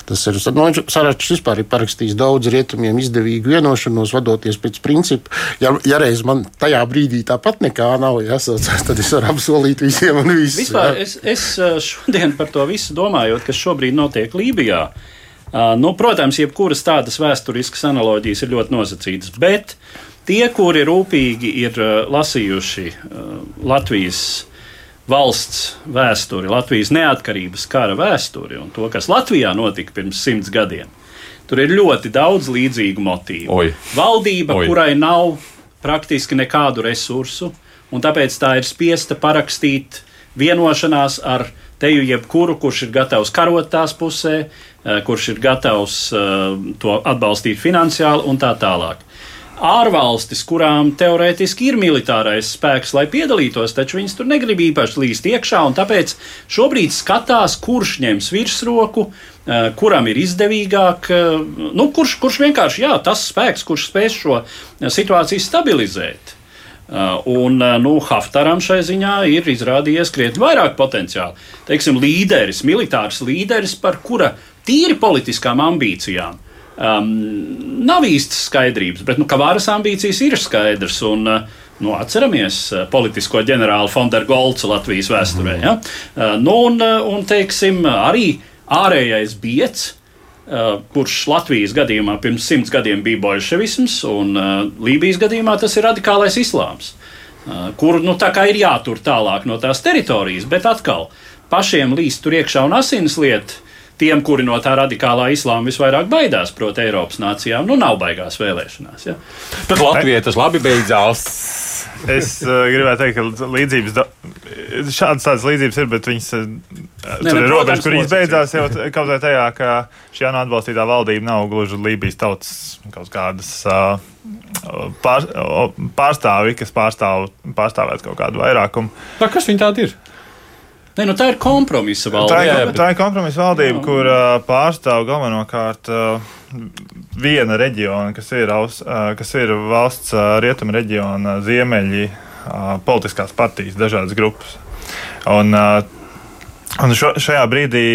[SPEAKER 5] Tas ir nu, Saradžs vispār ir parakstījis daudz rietumiem izdevīgu vienošanos, vadoties pēc principa. Ja, ja reiz man tajā brīdī tāpat nekā nav jāsaucās, tad es varu apsolīt visiem un visiem.
[SPEAKER 2] Vispār ja. es, es šodien par to visu domājot, kas šobrīd notiek Lībijā. Uh, nu, protams, jebkuras tādas vēsturiskas analoģijas ir ļoti nosacītas, bet uh, Tie, kuri rūpīgi ir uh, lasījuši uh, Latvijas valsts vēsturi, Latvijas neatkarības kara vēsturi un to, kas Latvijā notika pirms simts gadiem, tur ir ļoti daudz līdzīgu motīvu.
[SPEAKER 1] Oi.
[SPEAKER 2] Valdība, Oi. kurai nav praktiski nekādu resursu, un tāpēc tā ir spiesta parakstīt vienošanās ar teju jebkuru, kurš ir gatavs karot tās pusē, uh, kurš ir gatavs to atbalstīt finansiāli un tā tālāk ārvalstis, kurām teorētiski ir militārais spēks, lai piedalītos, taču viņas tur negrib īpaši līst iekšā, un tāpēc šobrīd skatās, kurš ņems virsroku, eh, kuram ir izdevīgāk, eh, nu, kurš, kurš vienkārši, jā, tas spēks, kurš spēs šo eh, situāciju stabilizēt. Un nu, Haftaram šai ziņā ir izrādījies krietni vairāk potenciāla. Teiksim, līderis, militārs līderis, par kura tīri politiskām ambīcijām um, nav īstas skaidrības, bet nu, varas ambīcijas ir skaidrs. Un, uh, Nu, atceramies uh, politisko ģenerāli Fondergolcu Latvijas vēsturē. Ja? Uh, nu, un, un teiksim, arī ārējais biets, kurš Latvijas gadījumā pirms simts gadiem bija bolševisms, un Lībijas gadījumā tas ir radikālais islāms, kur nu, ir jātur tālāk no tās teritorijas, bet atkal pašiem līst tur iekšā un asins lietu tiem, kuri no tā radikālā islāma visvairāk baidās, proti, Eiropas nācijām, nu nav baigās vēlēšanās. Ja?
[SPEAKER 1] Bet Latvijai tas labi beidzās.
[SPEAKER 4] Es uh, gribēju teikt, ka līdzības, šādas tādas līdzības ir, bet viņas uh, ne, tur ne, ir robežas, kur viņas beidzās jau kaut vai tajā, ka šī jaunā atbalstītā valdība nav gluži Lībijas tautas kaut kādas uh, pār, pārstāvi, kas pārstāv, pārstāvēt kaut kādu vairākumu.
[SPEAKER 1] Tā, kas viņi tādi ir?
[SPEAKER 2] Ne, nu tā ir kompromisa valdība.
[SPEAKER 4] Tā ir, tā ir kompromisa valdība, kur uh, pārstāv galvenokārt uh, viena reģiona, kas ir, aus, uh, kas ir valsts uh, rietumu reģiona ziemeļi, politiskās partijas, dažādas grupas. Un, un šo, šajā brīdī,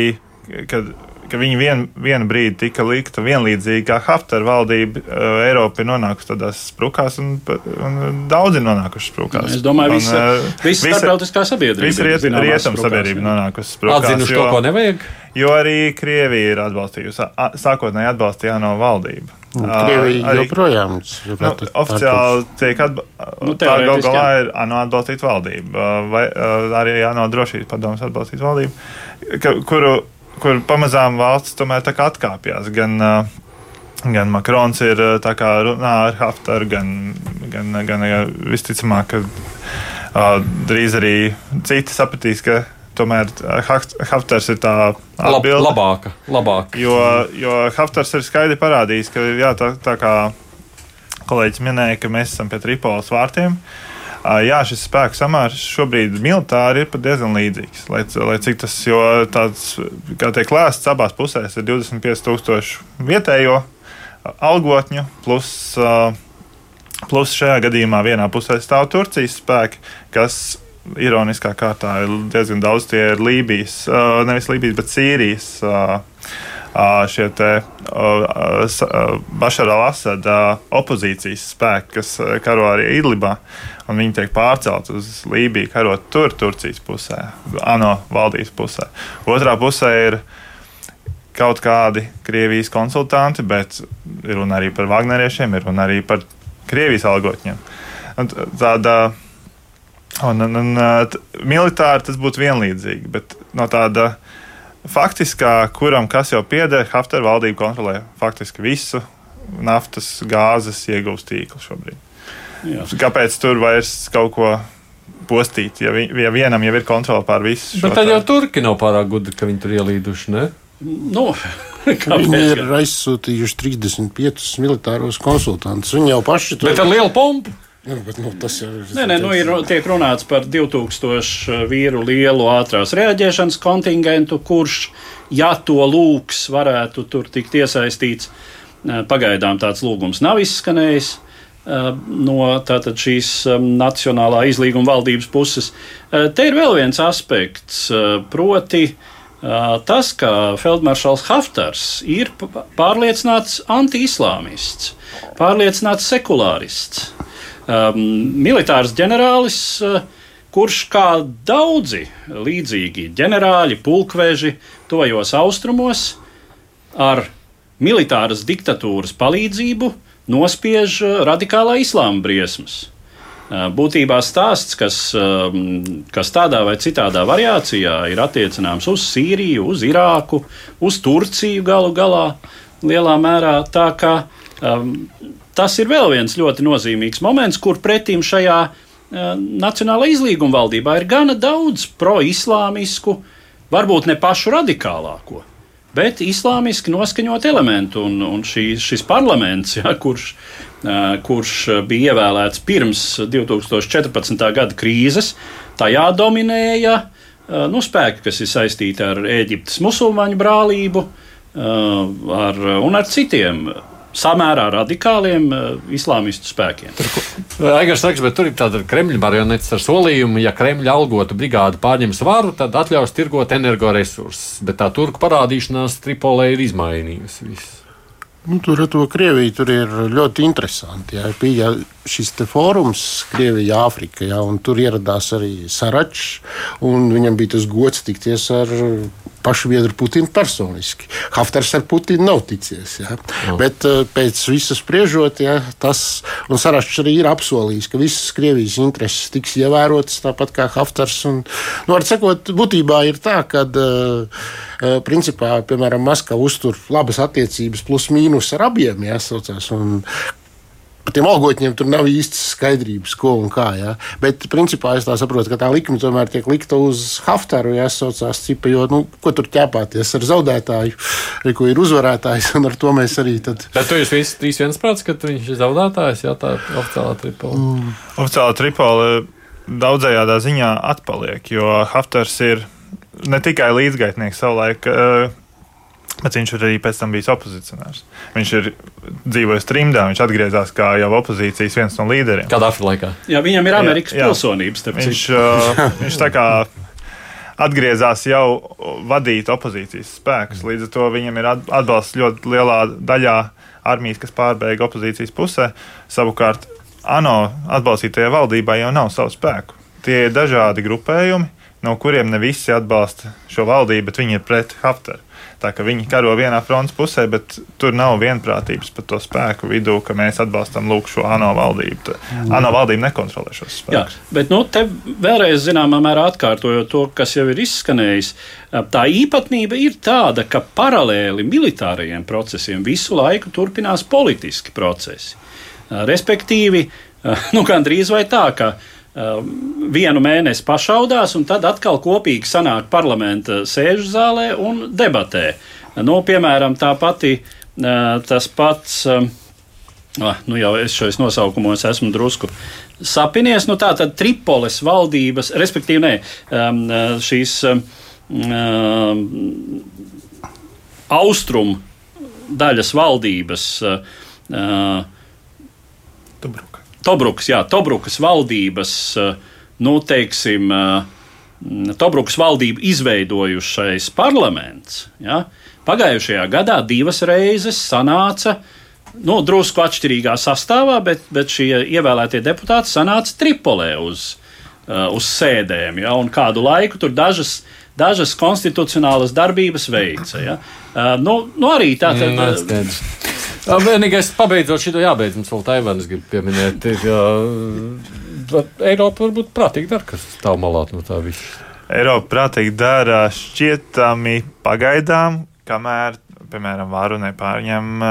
[SPEAKER 4] kad ka viņi vien, vienu brīdi tika likta vienlīdzīgi kā Haftar valdība. Uh, Eiropa ir nonākusi tādās sprukās, un, un daudz ir nonākuši sprukās.
[SPEAKER 2] Es domāju, visa, un, visa starptautiskā sabiedrība.
[SPEAKER 4] Visa riet, rietumu sabiedrība nonākusi sprukās.
[SPEAKER 1] Atzinuši to, ko nevajag?
[SPEAKER 4] Jo arī Krievija ir atbalstījusi, sākotnēji atbalstīja no valdība.
[SPEAKER 5] Krievija arī, joprojām
[SPEAKER 4] ir. Nu, oficiāli tiek atbalstīta. Nu, tā gal galā ir ANO atbalstīta valdība, vai arī ANO drošības padomus atbalstīt valdību, ka, kuru kur pamazām valsts tomēr atkāpjas. Gan, gan Makrons ir runā ar Haftaru, gan, gan, gan visticamāk, ka uh, drīz arī citi sapratīs, ka tomēr Haftars ir tā
[SPEAKER 1] atbilde. Lab, labāka, labāka.
[SPEAKER 4] Jo, jo Haftars ir skaidri parādījis, ka jā, tā, tā kā kolēģis minēja, ka mēs esam pie Tripolis vārtiem. Jā, šis spēku samērs šobrīd militāri ir pat diezgan līdzīgs. Lai, lai cik tas, jo tāds, kā tiek lēsts, abās pusēs ir 25,000 vietējo algotņu, plus, plus šajā gadījumā vienā pusē stāv Turcijas spēki, kas ironiskā kārtā ir diezgan daudz. Tie ir Lībijas, nevis Lībijas, bet Sīrijas šie te Bašara al-Asada opozīcijas spēki, kas karo arī Idlibā, un viņi tiek pārcelt uz Lībiju, karot tur, Turcijas pusē, ANO valdības pusē. Otrā pusē ir kaut kādi Krievijas konsultanti, bet ir runa arī par Wagneriešiem, ir runa arī par Krievijas algotņiem. Tāda Un, un, un militāri tas būtu vienlīdzīgi, bet no tāda faktiskā, kuram kas jau pieder, Haftar valdība kontrolē faktiski visu naftas, gāzes iegūst tīklu šobrīd. Jā. Kāpēc tur vairs kaut ko postīt, ja, vi, ja vienam jau ir kontrole pār visu?
[SPEAKER 1] Bet tad jau turki nav pārāk gudri, ka viņi tur ielīduši, ne?
[SPEAKER 5] Nu, Viņi ir aizsūtījuši 35 militāros konsultantus. Viņi jau paši
[SPEAKER 1] tur ir. Bet ar lielu pompu.
[SPEAKER 5] Jā, bet, nu, tas jau ir.
[SPEAKER 2] Nē, nē, nu, ir tiek runāts par 2000 vīru lielu ātrās reaģēšanas kontingentu, kurš, ja to lūgs, varētu tur tikt iesaistīts. Pagaidām tāds lūgums nav izskanējis no tātad, šīs Nacionālā izlīguma valdības puses. Te ir vēl viens aspekts, proti, tas, ka Feldmaršals Haftars ir pārliecināts anti-islāmists, pārliecināts sekulārists um, militārs ģenerālis, uh, kurš kā daudzi līdzīgi ģenerāļi, pulkveži tojos austrumos ar militāras diktatūras palīdzību nospiež uh, radikālā islāma briesmas. Uh, būtībā stāsts, kas, um, kas tādā vai citādā variācijā ir attiecināms uz Sīriju, uz Irāku, uz Turciju galu galā, lielā mērā tā, ka um, tas ir vēl viens ļoti nozīmīgs moments, kur pretim šajā uh, Nacionālā izlīguma valdībā ir gana daudz pro-islāmisku, varbūt ne pašu radikālāko, bet islāmiski noskaņot elementu. Un, un šī, šis parlaments, ja, kurš, uh, kurš bija ievēlēts pirms 2014. gada krīzes, tajā dominēja uh, nu, spēki, kas ir saistīti ar Eģiptes musulmaņu brālību ar, un ar citiem samērā radikāliem uh, islāmistu spēkiem.
[SPEAKER 1] Aigars saka, bet tur ir tāda Kremļa marionetes ar solījumu, ja Kremļa algotu brigāde pārņems varu, tad atļaus tirgot energoresursus. Bet tā turku parādīšanās Tripolē ir izmainījusi visu.
[SPEAKER 5] Nu, tur ar to Krieviju tur ir ļoti interesanti. Jā. Bija šis fórums Krievijā, Āfrikā, un tur ieradās arī Saračs. Viņam bija tas gods tikties ar pašu biedru Putinu personiski. Haftars ar Putinu nav ticies. Ja. Oh. Bet uh, pēc visas spriežot, ja, tas Saračs arī ir apsolījis, ka visas Krievijas intereses tiks ievērotas tāpat kā Haftars. Un, nu, var sakot, būtībā ir tā, ka uh, principā, piemēram, Maskava uztur labas attiecības plus mīnus ar abiem jāsaucās. Un, par tiem algotņiem tur nav īstas skaidrības, ko un kā. Ja? Bet, principā, es saprotu, ka tā likme tomēr tiek likta uz Haftaru, ja saucās cipa, jo, nu, ko tur ķēpāties ar zaudētāju, arī, ko ir uzvarētājs, un ar to mēs arī tad.
[SPEAKER 1] Bet tu jūs visi trīs viensprāts, ka viņš ir zaudētājs, jā, tā oficiālā tripola. Mm.
[SPEAKER 4] Oficiālā tripola daudzējādā ziņā atpaliek, jo Haftars ir ne tikai līdzgaitnieks savulaik. Uh, Bet viņš ir arī pēc tam bijis opozicionārs. Viņš ir dzīvojis trimdā, viņš atgriezās kā jau opozīcijas viens no līderiem.
[SPEAKER 1] Kādā Afrikā?
[SPEAKER 2] Jā, viņam ir Amerikas jā, pilsonības.
[SPEAKER 4] Viņš, uh, viņš tā kā atgriezās jau vadīt opozīcijas spēkus. Līdz ar to viņam ir atbalsts ļoti lielā daļā armijas, kas pārbēga opozīcijas pusē. Savukārt ANO atbalstītajai valdībai jau nav savu spēku. Tie ir dažādi grupējumi, no kuriem ne visi atbalsta šo valdību, bet viņi ir pret Haftaru. Tā kā viņi karo vienā frontes pusē, bet tur nav vienprātības par to spēku vidū, ka mēs atbalstam lūk, šo ANO valdību. ANO valdība nekontrolē šos spēkus.
[SPEAKER 2] Jā, bet nu, te vēlreiz zināmā mērā atkārtojot to, kas jau ir izskanējis, tā īpatnība ir tāda, ka paralēli militārajiem procesiem visu laiku turpinās politiski procesi. Respektīvi, nu, gandrīz vai tā, ka vienu mēnesi pašaudās, un tad atkal kopīgi sanāk parlamenta sēžu zālē un debatē. Nu, piemēram, tā pati, tas pats. Ah, nu jau es šos nosaukumos esmu drusku sapinies. Nu, tā tad Tripoles valdības, respektīvi, ne, um, šīs um, austrumu daļas valdības. Uh,
[SPEAKER 4] Tobruka.
[SPEAKER 2] Tobrukas, jā, Tobrukas valdības, uh, nu, teiksim, uh, Tobrukas valdību izveidojušais parlaments. Ja, pagājušajā gadā divas reizes sanāca nu, drusku atšķirīgā sastāvā, bet, bet šie ievēlētie deputāti sanāca Tripolē uz, uz sēdēm. Ja, kādu laiku tur dažas, dažas konstitucionālas darbības veica. Ja. Nu, nu arī tā tad.
[SPEAKER 1] Vienīgais, pabeidzot šo jābeidz, mums vēl Taivānas grib pieminēt, ir, ka Eiropa varbūt prātīgi dara, kas stāv malā no tā visa.
[SPEAKER 4] Eiropa prātīgi dara šķietami pagaidām, kamēr piemēram, varu nepārņem,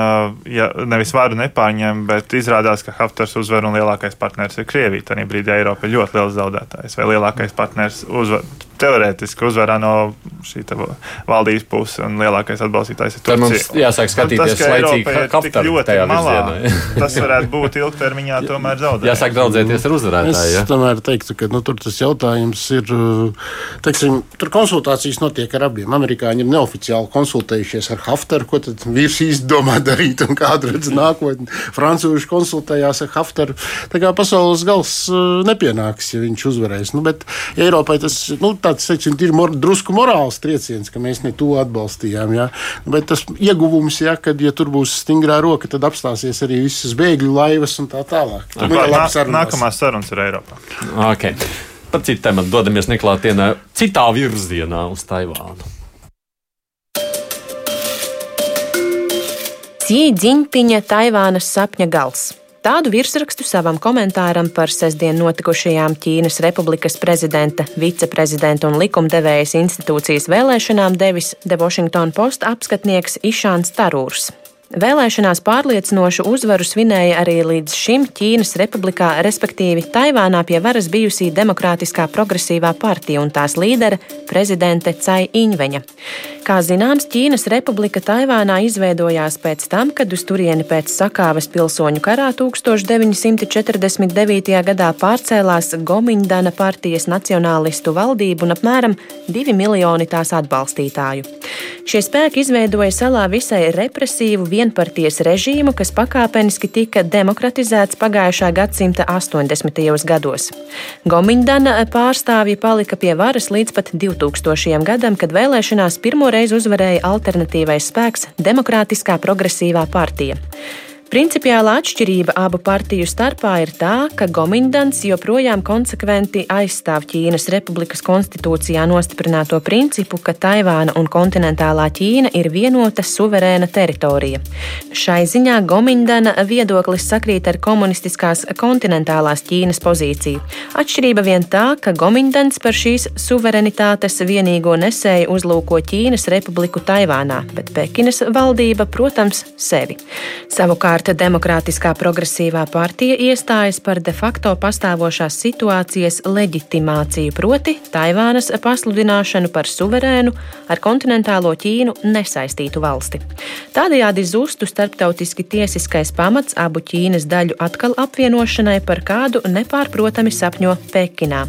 [SPEAKER 4] ja nevis varu nepārņem, bet izrādās, ka Haftars uzvar un lielākais partners ir Krievija. Tajā brīdī Eiropa ir ļoti liels zaudētājs vai lielākais partners uzvar. Teorētiski uzvarā no šī valdības puses, un lielākais atbalstītājs ir Turcija.
[SPEAKER 1] Mums jāsāk skatīties,
[SPEAKER 4] tas,
[SPEAKER 1] laicīgi Haftaru tajā
[SPEAKER 4] malā,
[SPEAKER 1] virzienā.
[SPEAKER 4] tas varētu būt ilgtermiņā tomēr zaudējums.
[SPEAKER 1] Jāsāk draudzēties ar uzvarētāju.
[SPEAKER 5] Es tomēr teiktu, ka nu, tur tas jautājums ir, teiksim, tur konsultācijas notiek ar abiem. Amerikāņi ir neoficiāli konsultējušies ar Haftaru, ko tad vīrs īsti domā darīt un kādu redz nākotni. Francūži konsultējās ar Haftaru. Tā kā pasaules gals nepienāks, ja viņš uzvarēs. Nu, bet Eiropai tas, nu, tāds, teiksim, ir mor, drusku morāls trieciens, ka mēs ne to atbalstījām. Ja? Bet tas ieguvums, ja, kad ja tur būs stingrā roka, tad apstāsies arī visas bēgļu laivas un tā tālāk.
[SPEAKER 4] Tā kā nā, nākamās sarunas ir Eiropā.
[SPEAKER 1] Okay. Par citu tematu dodamies neklātienē citā virzienā uz Taivānu.
[SPEAKER 3] Zīdziņpiņa Taivānas sapņa gals. Tādu virsrakstu savam komentāram par sestdien notikušajām Ķīnas Republikas prezidenta, viceprezidenta un likumdevējas institūcijas vēlēšanām devis The Washington Post apskatnieks Išāns Tarūrs. Vēlēšanās pārliecinošu uzvaru svinēja arī līdz šim Ķīnas republikā, respektīvi Taivānā pie varas bijusī Demokrātiskā progresīvā partija un tās līdere prezidente Cai Iņveņa. Kā zināms, Ķīnas republika Taivānā izveidojās pēc tam, kad uz turieni pēc sakāves pilsoņu karā 1949. gadā pārcēlās Gomiņdana partijas nacionālistu valdību un apmēram 2 miljoni tās atbalstītāju. Šie spēki izveidoja salā visai represīvu vienpartijas režīmu, kas pakāpeniski tika demokratizēts pagājušā gadsimta 80. gados. Gomiņdana pārstāvji palika pie varas līdz pat 2000. gadam, kad vēlēšanās pirmo reizi uzvarēja alternatīvais spēks Demokrātiskā progresīvā partija. Principiālā atšķirība abu partiju starpā ir tā, ka Gomindans joprojām konsekventi aizstāv Ķīnas Republikas konstitūcijā nostiprināto principu, ka Taivāna un kontinentālā Ķīna ir vienota suverēna teritorija. Šai ziņā Gomindana viedoklis sakrīt ar komunistiskās kontinentālās Ķīnas pozīciju. Atšķirība vien tā, ka Gomindans par šīs suverenitātes vienīgo nesēju uzlūko Ķīnas Republiku Taivānā, bet Pekinas valdība, protams, sevi. Savukārt Savukārt Demokrātiskā progresīvā partija iestājas par de facto pastāvošās situācijas leģitimāciju, proti Taivānas pasludināšanu par suverēnu ar kontinentālo Ķīnu nesaistītu valsti. Tādējādi zustu starptautiski tiesiskais pamats abu Ķīnas daļu atkal apvienošanai, par kādu nepārprotami sapņo Pekinā.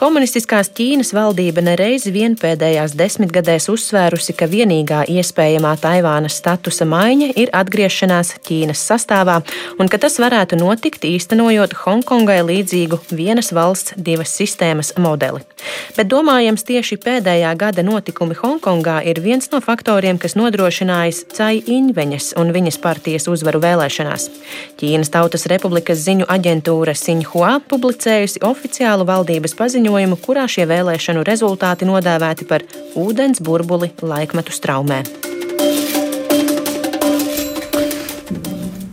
[SPEAKER 3] Komunistiskās Ķīnas valdība nereizi vien pēdējās desmitgadēs uzsvērusi, ka vienīgā iespējamā Taivānas statusa maiņa ir atgriešanās Ķīnas valsts sastāvā, un ka tas varētu notikt īstenojot Hongkongai līdzīgu vienas valsts, divas sistēmas modeli. Bet domājams, tieši pēdējā gada notikumi Hongkongā ir viens no faktoriem, kas nodrošinājis Cai Iņveņas un viņas partijas uzvaru vēlēšanās. Ķīnas Tautas Republikas ziņu aģentūra Sinhua publicējusi oficiālu valdības paziņojumu, kurā šie vēlēšanu rezultāti nodēvēti par ūdens burbuli laikmetu straumē.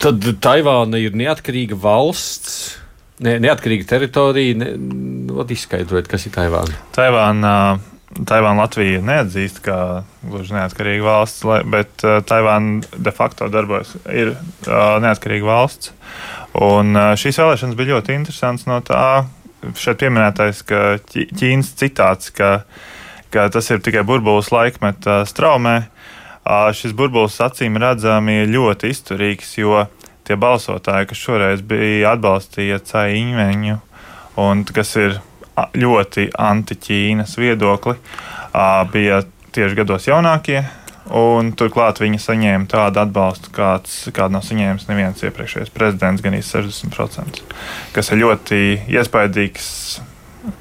[SPEAKER 1] Tad Taivāna ir neatkarīga valsts. Ne, neatkarīga teritorija. Ne, nu, izskaidrojiet, kas ir Taivāna.
[SPEAKER 4] Taivāna, Taivāna Latvija neatzīst kā gluži neatkarīga valsts, bet Taivāna de facto darbojas, ir neatkarīga valsts. Un šīs vēlēšanas bija ļoti interesantas no tā, šeit pieminētais, Ķīnas citāts, ka, ka tas ir tikai burbulis laikmeta straumē, šis burbulis acīm redzami ļoti izturīgs, jo tie balsotāji, kas šoreiz bija atbalstīja Caiņveņu, un kas ir ļoti anti-Ķīnas viedokli, bija tieši gados jaunākie. Un turklāt viņi saņēma tādu atbalstu, kāds, kādu nav saņēmis neviens iepriekšējais prezidents, gan 60%, kas ir ļoti iespaidīgs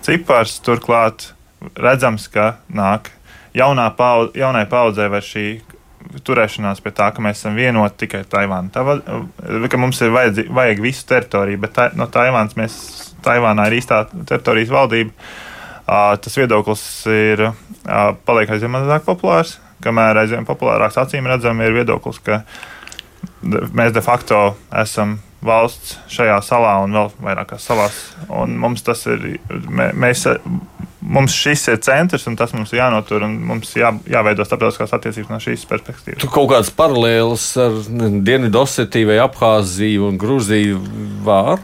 [SPEAKER 4] cipars. Turklāt redzams, ka nāk jaunā paudze, jaunai paudzē vai šī turēšanās pie tā, ka mēs esam vienoti tikai Taivānā. Tā, ka mums ir vajadzi, vajag visu teritoriju, bet tā, no Taivānas mēs, Taivānā ir īstā teritorijas valdība. Uh, tas viedoklis ir uh, paliek aizvien mazāk populārs, kamēr aizvien populārāks acīm redzam ir viedoklis, ka mēs de facto esam valsts šajā salā un vēl vairākās salās. Un mums tas ir, mēs mums šis ir centrs, un tas mums ir jānotur, un mums jā, jāveido starptautiskās attiecības no šīs perspektīvas.
[SPEAKER 1] Tur kaut kādas paralēlas ar Dienvidosetiju vai Abhāziju un Grūziju var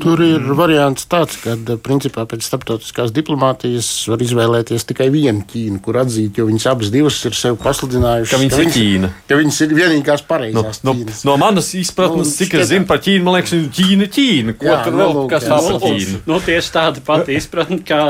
[SPEAKER 5] Tur ir variants tāds, ka principā pēc starptautiskās diplomātijas var izvēlēties tikai vienu Ķīnu, kur atzīt, jo viņas abas divas ir sev pasludinājušas,
[SPEAKER 1] ka viņas, ka viņas ir Ķīna.
[SPEAKER 5] Ka viņas ir vienīgās pareizās
[SPEAKER 1] no,
[SPEAKER 5] Ķīnas.
[SPEAKER 1] No, no manas izpratnes, nu, cik es zinu par Ķīnu, man liekas, Ķīna, Ķīna. Ko jā, tur vēl
[SPEAKER 2] nu, kas tā par Ķīnu? Nu, tieši tāda pati izpratne kā,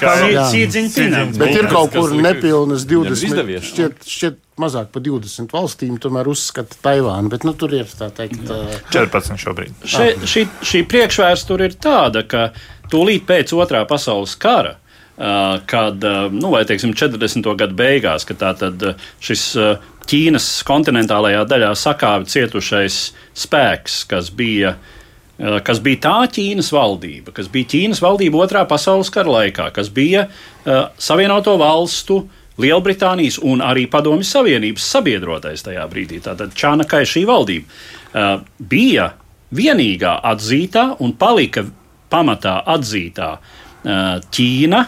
[SPEAKER 2] kā Sīdziņķina.
[SPEAKER 5] Bet ir kaut kur nepilnas 20. Šķiet, šķiet mazāk par 20 valstīm tomēr uzskata Taivānu, bet nu, tur ir tā teikt. Uh,
[SPEAKER 4] 14 šobrīd.
[SPEAKER 2] Še, šī, šī priekšvēsture ir tāda, ka tūlīt pēc otrā pasaules kara. Kad, nu, vai teiksim, 40. gadu beigās, kad tātad šis uh, Ķīnas kontinentālajā daļā sakāvi cietušais spēks, kas bija uh, kas bija tā Ķīnas valdība, kas bija Ķīnas valdība otrā pasaules kara laikā, kas bija uh, Savienoto valstu uh, Lielbritānijas un arī Padomju Savienības sabiedrotais tajā brīdī. Tātad Čānakai šī valdība uh, bija vienīgā atzītā un palika pamatā atzītā Ķīna.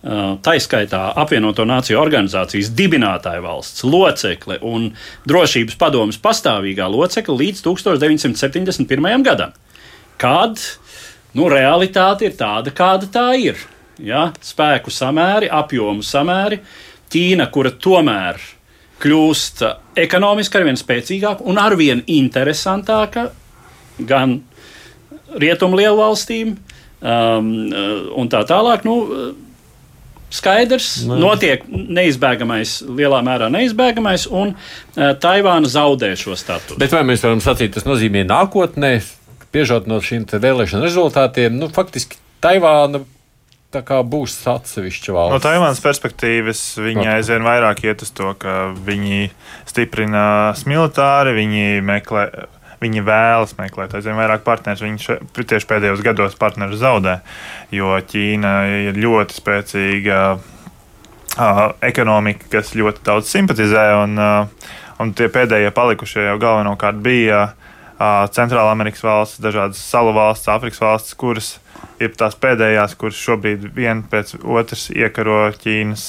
[SPEAKER 2] Uh, Taiskaitā apvienoto nāciju organizācijas dibinātāja valsts locekle un drošības padomus pastāvīgā locekle līdz 1971. gadam. Kad nu, realitāte ir tāda, kāda tā ir. Ja? Spēku samēri, apjomu samēri, uh, Ķīna, kura tomēr kļūst ekonomiski arvien spēcīgāka un arvien interesantāka gan rietumu lielu valstīm um, un tā tālāk. Nu, skaidrs, Nē. notiek neizbēgamais, lielā mērā neizbēgamais, un uh, Taivāna zaudē šo statusu.
[SPEAKER 1] Bet vai mēs varam sacīt, tas nozīmē nākotnē, piežot no šīm vēlēšanu rezultātiem, nu, faktiski Taivāna tā kā būs atsevišķa valsts.
[SPEAKER 4] No Taivānas perspektīvas viņi aizvien vairāk iet uz to, ka viņi stiprinās militāri, viņi meklē. Viņi vēlas meklēt aizvien vairāk partnerus. Viņi še, tieši pēdējos gados partnerus zaudē, jo Ķīna ir ļoti spēcīga uh, ekonomika, kas ļoti daudz simpatizē. Un, uh, un tie pēdējie palikušie jau galvenokārt bija uh, Centrāla Amerikas valsts, dažādas salu valsts, Āfrikas valsts, kuras ir tās pēdējās, kuras šobrīd viena pēc otras iekaro Ķīnas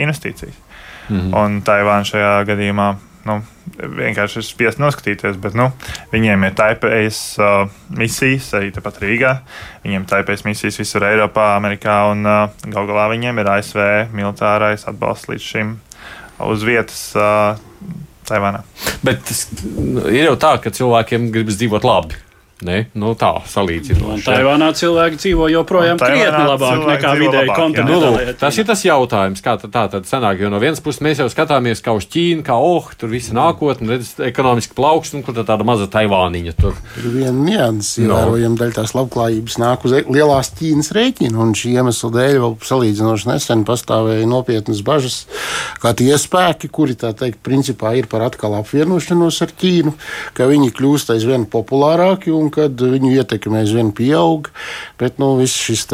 [SPEAKER 4] investīcijas. Mm -hmm. Un Taivāna šajā gadījumā nu, vienkārši ir spiest noskatīties, bet nu, viņiem ir taipējas uh, misijas arī tepat Rīgā. Viņiem ir taipējas misijas visur Eiropā, Amerikā un uh, gal galā viņiem ir ASV militārais atbalsts līdz šim uz vietas. Uh, Taivānā.
[SPEAKER 1] Bet ir jau tā, ka cilvēkiem gribas dzīvot labi. Ne? Nu, tā salīdzinot.
[SPEAKER 2] Taivānā cilvēki dzīvo joprojām krietni labāk nekā vidēji kontinentā.
[SPEAKER 1] Nu, tas ir tas jautājums, kā tā tad sanāk. Jo no vienas puses mēs jau skatāmies kā uz Ķīnu, kā oh, tur viss nākotnē, redz, ekonomiski plaukst, un kur tāda maza Taivāniņa tur.
[SPEAKER 5] Ir viena nianses, ievērojama no. daļa tās labklājības nāk uz e- lielās Ķīnas rēķina, un šī iemesla dēļ vēl salīdzinoši nesen pastāvēja nopietnas bažas, kā tie spēki, kuri tā teikt, principā ir par atkal apvienošanos ar Ķīnu, ka viņi kļūst aizvien populārāki un kad viņu ietekme aizvien pieaug. Bet nu, viss šis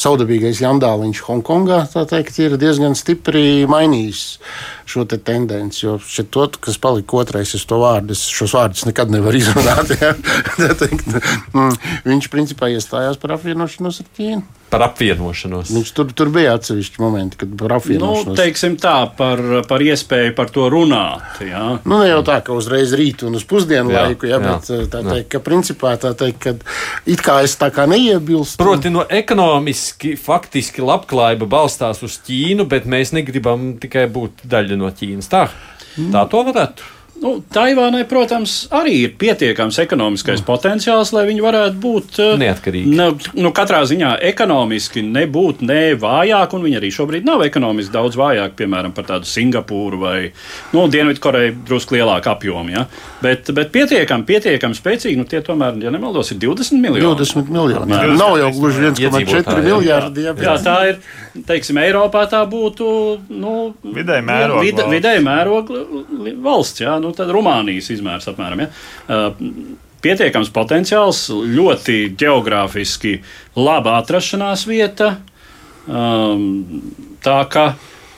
[SPEAKER 5] saudabīgais jandāliņš Hongkongā teikt, ir diezgan stipri mainījis šo te tendenci. Jo to, kas palika otrais, es to vārdu, es šos vārdus nekad nevaru izrunāt. Ja? mm, viņš principā iestājās par apvienošanos ar Ķīnu.
[SPEAKER 1] Par apvienošanos.
[SPEAKER 5] Viņš tur, tur bija atsevišķi momenti, kad par
[SPEAKER 2] Nu,
[SPEAKER 5] apvienošanos.
[SPEAKER 2] teiksim tā, par, par iespēju par to runāt. Jā.
[SPEAKER 5] Nu, ne jau tā, ka uzreiz rīt un uz pusdienu
[SPEAKER 1] Jā,
[SPEAKER 5] laiku, jā,
[SPEAKER 1] jā,
[SPEAKER 5] bet eh, tā
[SPEAKER 1] jā.
[SPEAKER 5] teikt, ka principā tā teikt, ka it kā es tā kā neiebilstu.
[SPEAKER 1] Proti, no ekonomiski, faktiski labklājība balstās uz Ķīnu, bet mēs negribam tikai būt daļa no Ķīnas. Tā, tā to varētu.
[SPEAKER 2] Nu, Taivānai, protams, arī ir pietiekams ekonomiskais potenciāls, lai viņi varētu būt eh,
[SPEAKER 1] Neatkarīgi.
[SPEAKER 2] Ne, nu, katrā ziņā ekonomiski nebūt ne vājāk, un viņi arī šobrīd nav ekonomiski daudz vājāk, piemēram, par tādu Singapūru vai nu, Dienvidkoreju drusku lielāku apjomu. Ja? Bet, bet pietiekami, pietiekami spēcīgi, nu tie tomēr, ja nemaldos, ir 20 miljoni.
[SPEAKER 5] 20 miljoni.
[SPEAKER 2] Apmēram.
[SPEAKER 5] Nav jau gluži 1,4
[SPEAKER 1] Iedzīvotāji, jā.
[SPEAKER 5] miljardi. Jā,
[SPEAKER 2] Jā, tā ir. Teiksim, Eiropā tā būtu nu,
[SPEAKER 4] Vidēji mēroga
[SPEAKER 2] Vide,
[SPEAKER 4] valsts.
[SPEAKER 2] vidēji mēroga valsts. Jā, nu, tad Rumānijas izmērs apmēram. Ja. Uh, Pietiekams potenciāls, ļoti geogrāfiski laba atrašanās vieta. Um, tā kā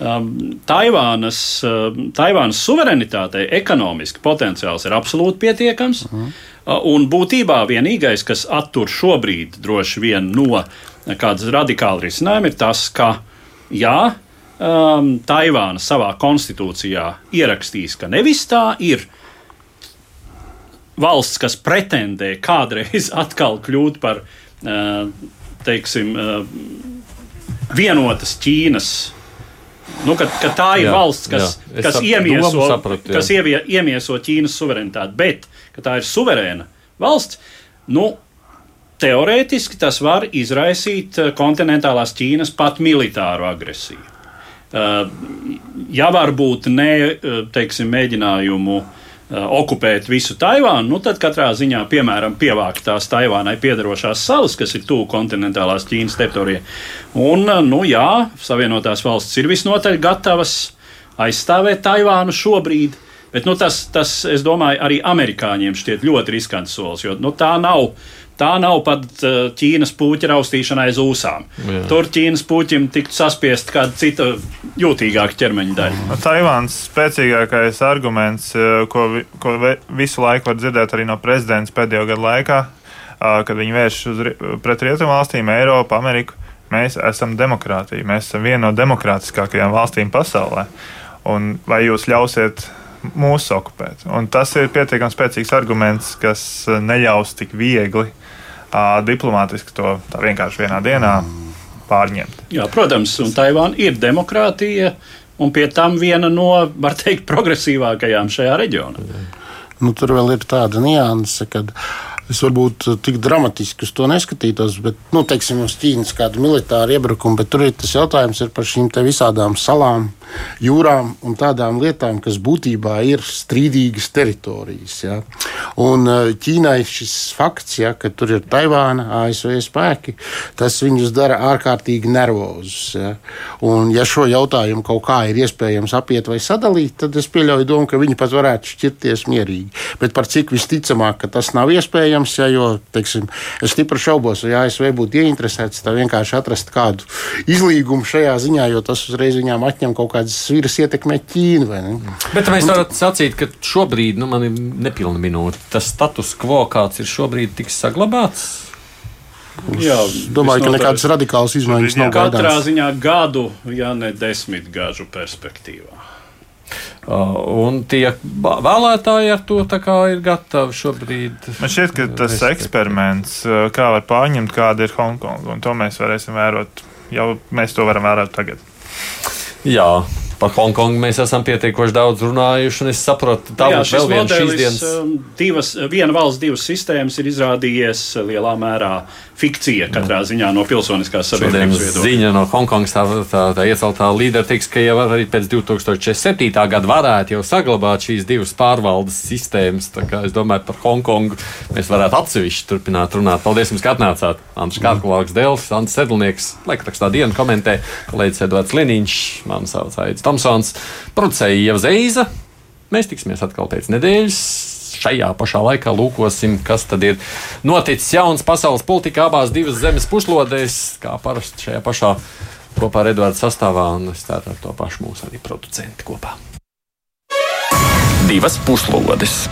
[SPEAKER 2] um, Taivānas, um, Taivānas suverenitātei ekonomiski potenciāls ir absolūti pietiekams. Uh, un būtībā vienīgais, kas attur šobrīd droši vien no kādas radikāla risinājuma, ir tas, ka jā, um, Taivāna savā konstitūcijā ierakstīs, ka nevis tā ir valsts, kas pretendē kādreiz atkal kļūt par, uh, teiksim, uh, vienotas Ķīnas. Nu, ka, ka tā ir
[SPEAKER 1] Jā,
[SPEAKER 2] valsts, kas,
[SPEAKER 1] jā.
[SPEAKER 2] Kas,
[SPEAKER 1] sap-
[SPEAKER 2] iemieso,
[SPEAKER 1] sapratu,
[SPEAKER 2] kas ievie, iemieso Ķīnas suverenitāti, bet tā ir suverēna valsts. Nu, teorētiski tas var izraisīt eh, kontinentālās Ķīnas pat militāru agresiju. Uh, ja varbūt ne uh, teiksim, mēģinājumu uh, okupēt visu Taivānu, nu tad katrā ziņā, piemēram, pievākt tās Taivānai piedarošās salas, kas ir tuvu kontinentālās Ķīnas teritorijai. Un, nu jā, Savienotās valstis ir visnotaļ gatavas aizstāvēt Taivānu šobrīd. Bet nu, tas, tas, es domāju, arī amerikāņiem šķiet ļoti riskants solis, jo nu, tā nav. Tā nav pat uh, Ķīnas puķa raustīšana aiz ūsām.
[SPEAKER 1] Jā.
[SPEAKER 2] Tur Ķīnas puķim tiktu saspiest kāda cita jūtīgāka ķermeņa daļa.
[SPEAKER 4] Nu, Taivāns spēcīgākais arguments, eh, ko, vi- ko visu laiku var dzirdēt arī no prezidenta pēdējo gadu laikā, ah, kad viņi vērš uz, pret rietumvalstīm, Eiropu, Ameriku. Mēs esam demokrātija, mēs esam viena no demokrātiskākajām valstīm pasaulē. Un vai jūs ļausiet mūs okupēt? Un tas ir pietiekami spēcīgs arguments, kas neļaus tik viegli uh, diplomātiski to tā vienkārši vienā dienā pārņemt.
[SPEAKER 2] Jā, protams, un Taivāna ir demokrātija, un pie tam viena no, var teikt, progresīvākajām šajā reģionā.
[SPEAKER 5] Nu, tur vēl ir tāda nianse, ka es varbūt tik dramatiski uz to neskatītos, bet, nu, teiksim, uz Ķīnas kādu militāru iebrukumu, bet tur ir tas jautājums ir par šīm te visādām salām, jūrām un tādām lietām, kas būtībā ir strīdīgas teritorijas. Ja? Un eh, Ķīnai šis fakts, ja, ka tur ir Taivāna, ASV spēki, tas viņus dara ārkārtīgi nervozus. Ja? Un, ja šo jautājumu kaut kā ir iespējams apiet vai sadalīt, tad es pieļauju domu, ka viņi pat varētu šķirties mierīgi. Bet par cik visticamāk, ka tas nav iespējams, ja, jo teiksim, es stipri šaubos, vai ASV būtu ieinteresēts tā vienkārši atrast kādu izlīgumu šajā ziņā, jo tas uzreiz viņām atņem kaut kādas sviras ietekmē Ķīnu. vai ne?
[SPEAKER 1] Bet mēs varam sacīt, ka šobrīd, nu, man ir nepilna minūte, tas status quo, kāds ir šobrīd, tiks saglabāts.
[SPEAKER 2] Jā,
[SPEAKER 5] Es domāju, ka nekādas radikālas izmaiņas nav
[SPEAKER 2] Katrā
[SPEAKER 5] gaidāmas.
[SPEAKER 2] ziņā gadu, ja ne desmit gažu perspektīvā.
[SPEAKER 1] Uh, un tie vēlētāji ar to ir gatavi šobrīd.
[SPEAKER 4] Man šķiet, ka tas
[SPEAKER 1] respektēt.
[SPEAKER 4] eksperiments, uh, kā var pārņemt, kāda ir Hongkonga, un to mēs varēsim vērot. Jau mēs to varam vērot tagad.
[SPEAKER 1] Jā, par Hongkongu mēs esam pietiekoši daudz runājuši, un es saprotu, tā būs vēl viena šīs dienas.
[SPEAKER 2] um, divas, viena valsts, divas sistēmas ir izrādījies lielā mērā fikcija katrā ziņā no pilsoniskās sabiedrības viedokļa.
[SPEAKER 1] ziņa no Hongkongas tā, tā, tā ieceltā līdera teiks, ka jau arī pēc 2047. gada varētu jau saglabāt šīs divas pārvaldes sistēmas. Tā kā Es domāju, par Hongkongu mēs varētu atsevišķi turpināt runāt. Paldies jums, ka atnācāt. Andris Kārklāks, Dēls, Andris Sedlnieks, laikrakstā dienu komentē, kolēģis Edvards Liniņš, man sauc Aits Tomsons, producēja Ieva Zeiza. Mēs tiksimies atkal pēc nedēļas. Šajā pašā laikā lūkosim, kas tad ir noticis jauns pasaules politikā abās divas zemes puslodēs, kā parasti šajā pašā kopā ar Edvardu sastāvā, un es ceru ar to pašu mūsu arī producentu kopā.
[SPEAKER 6] Divas puslodes.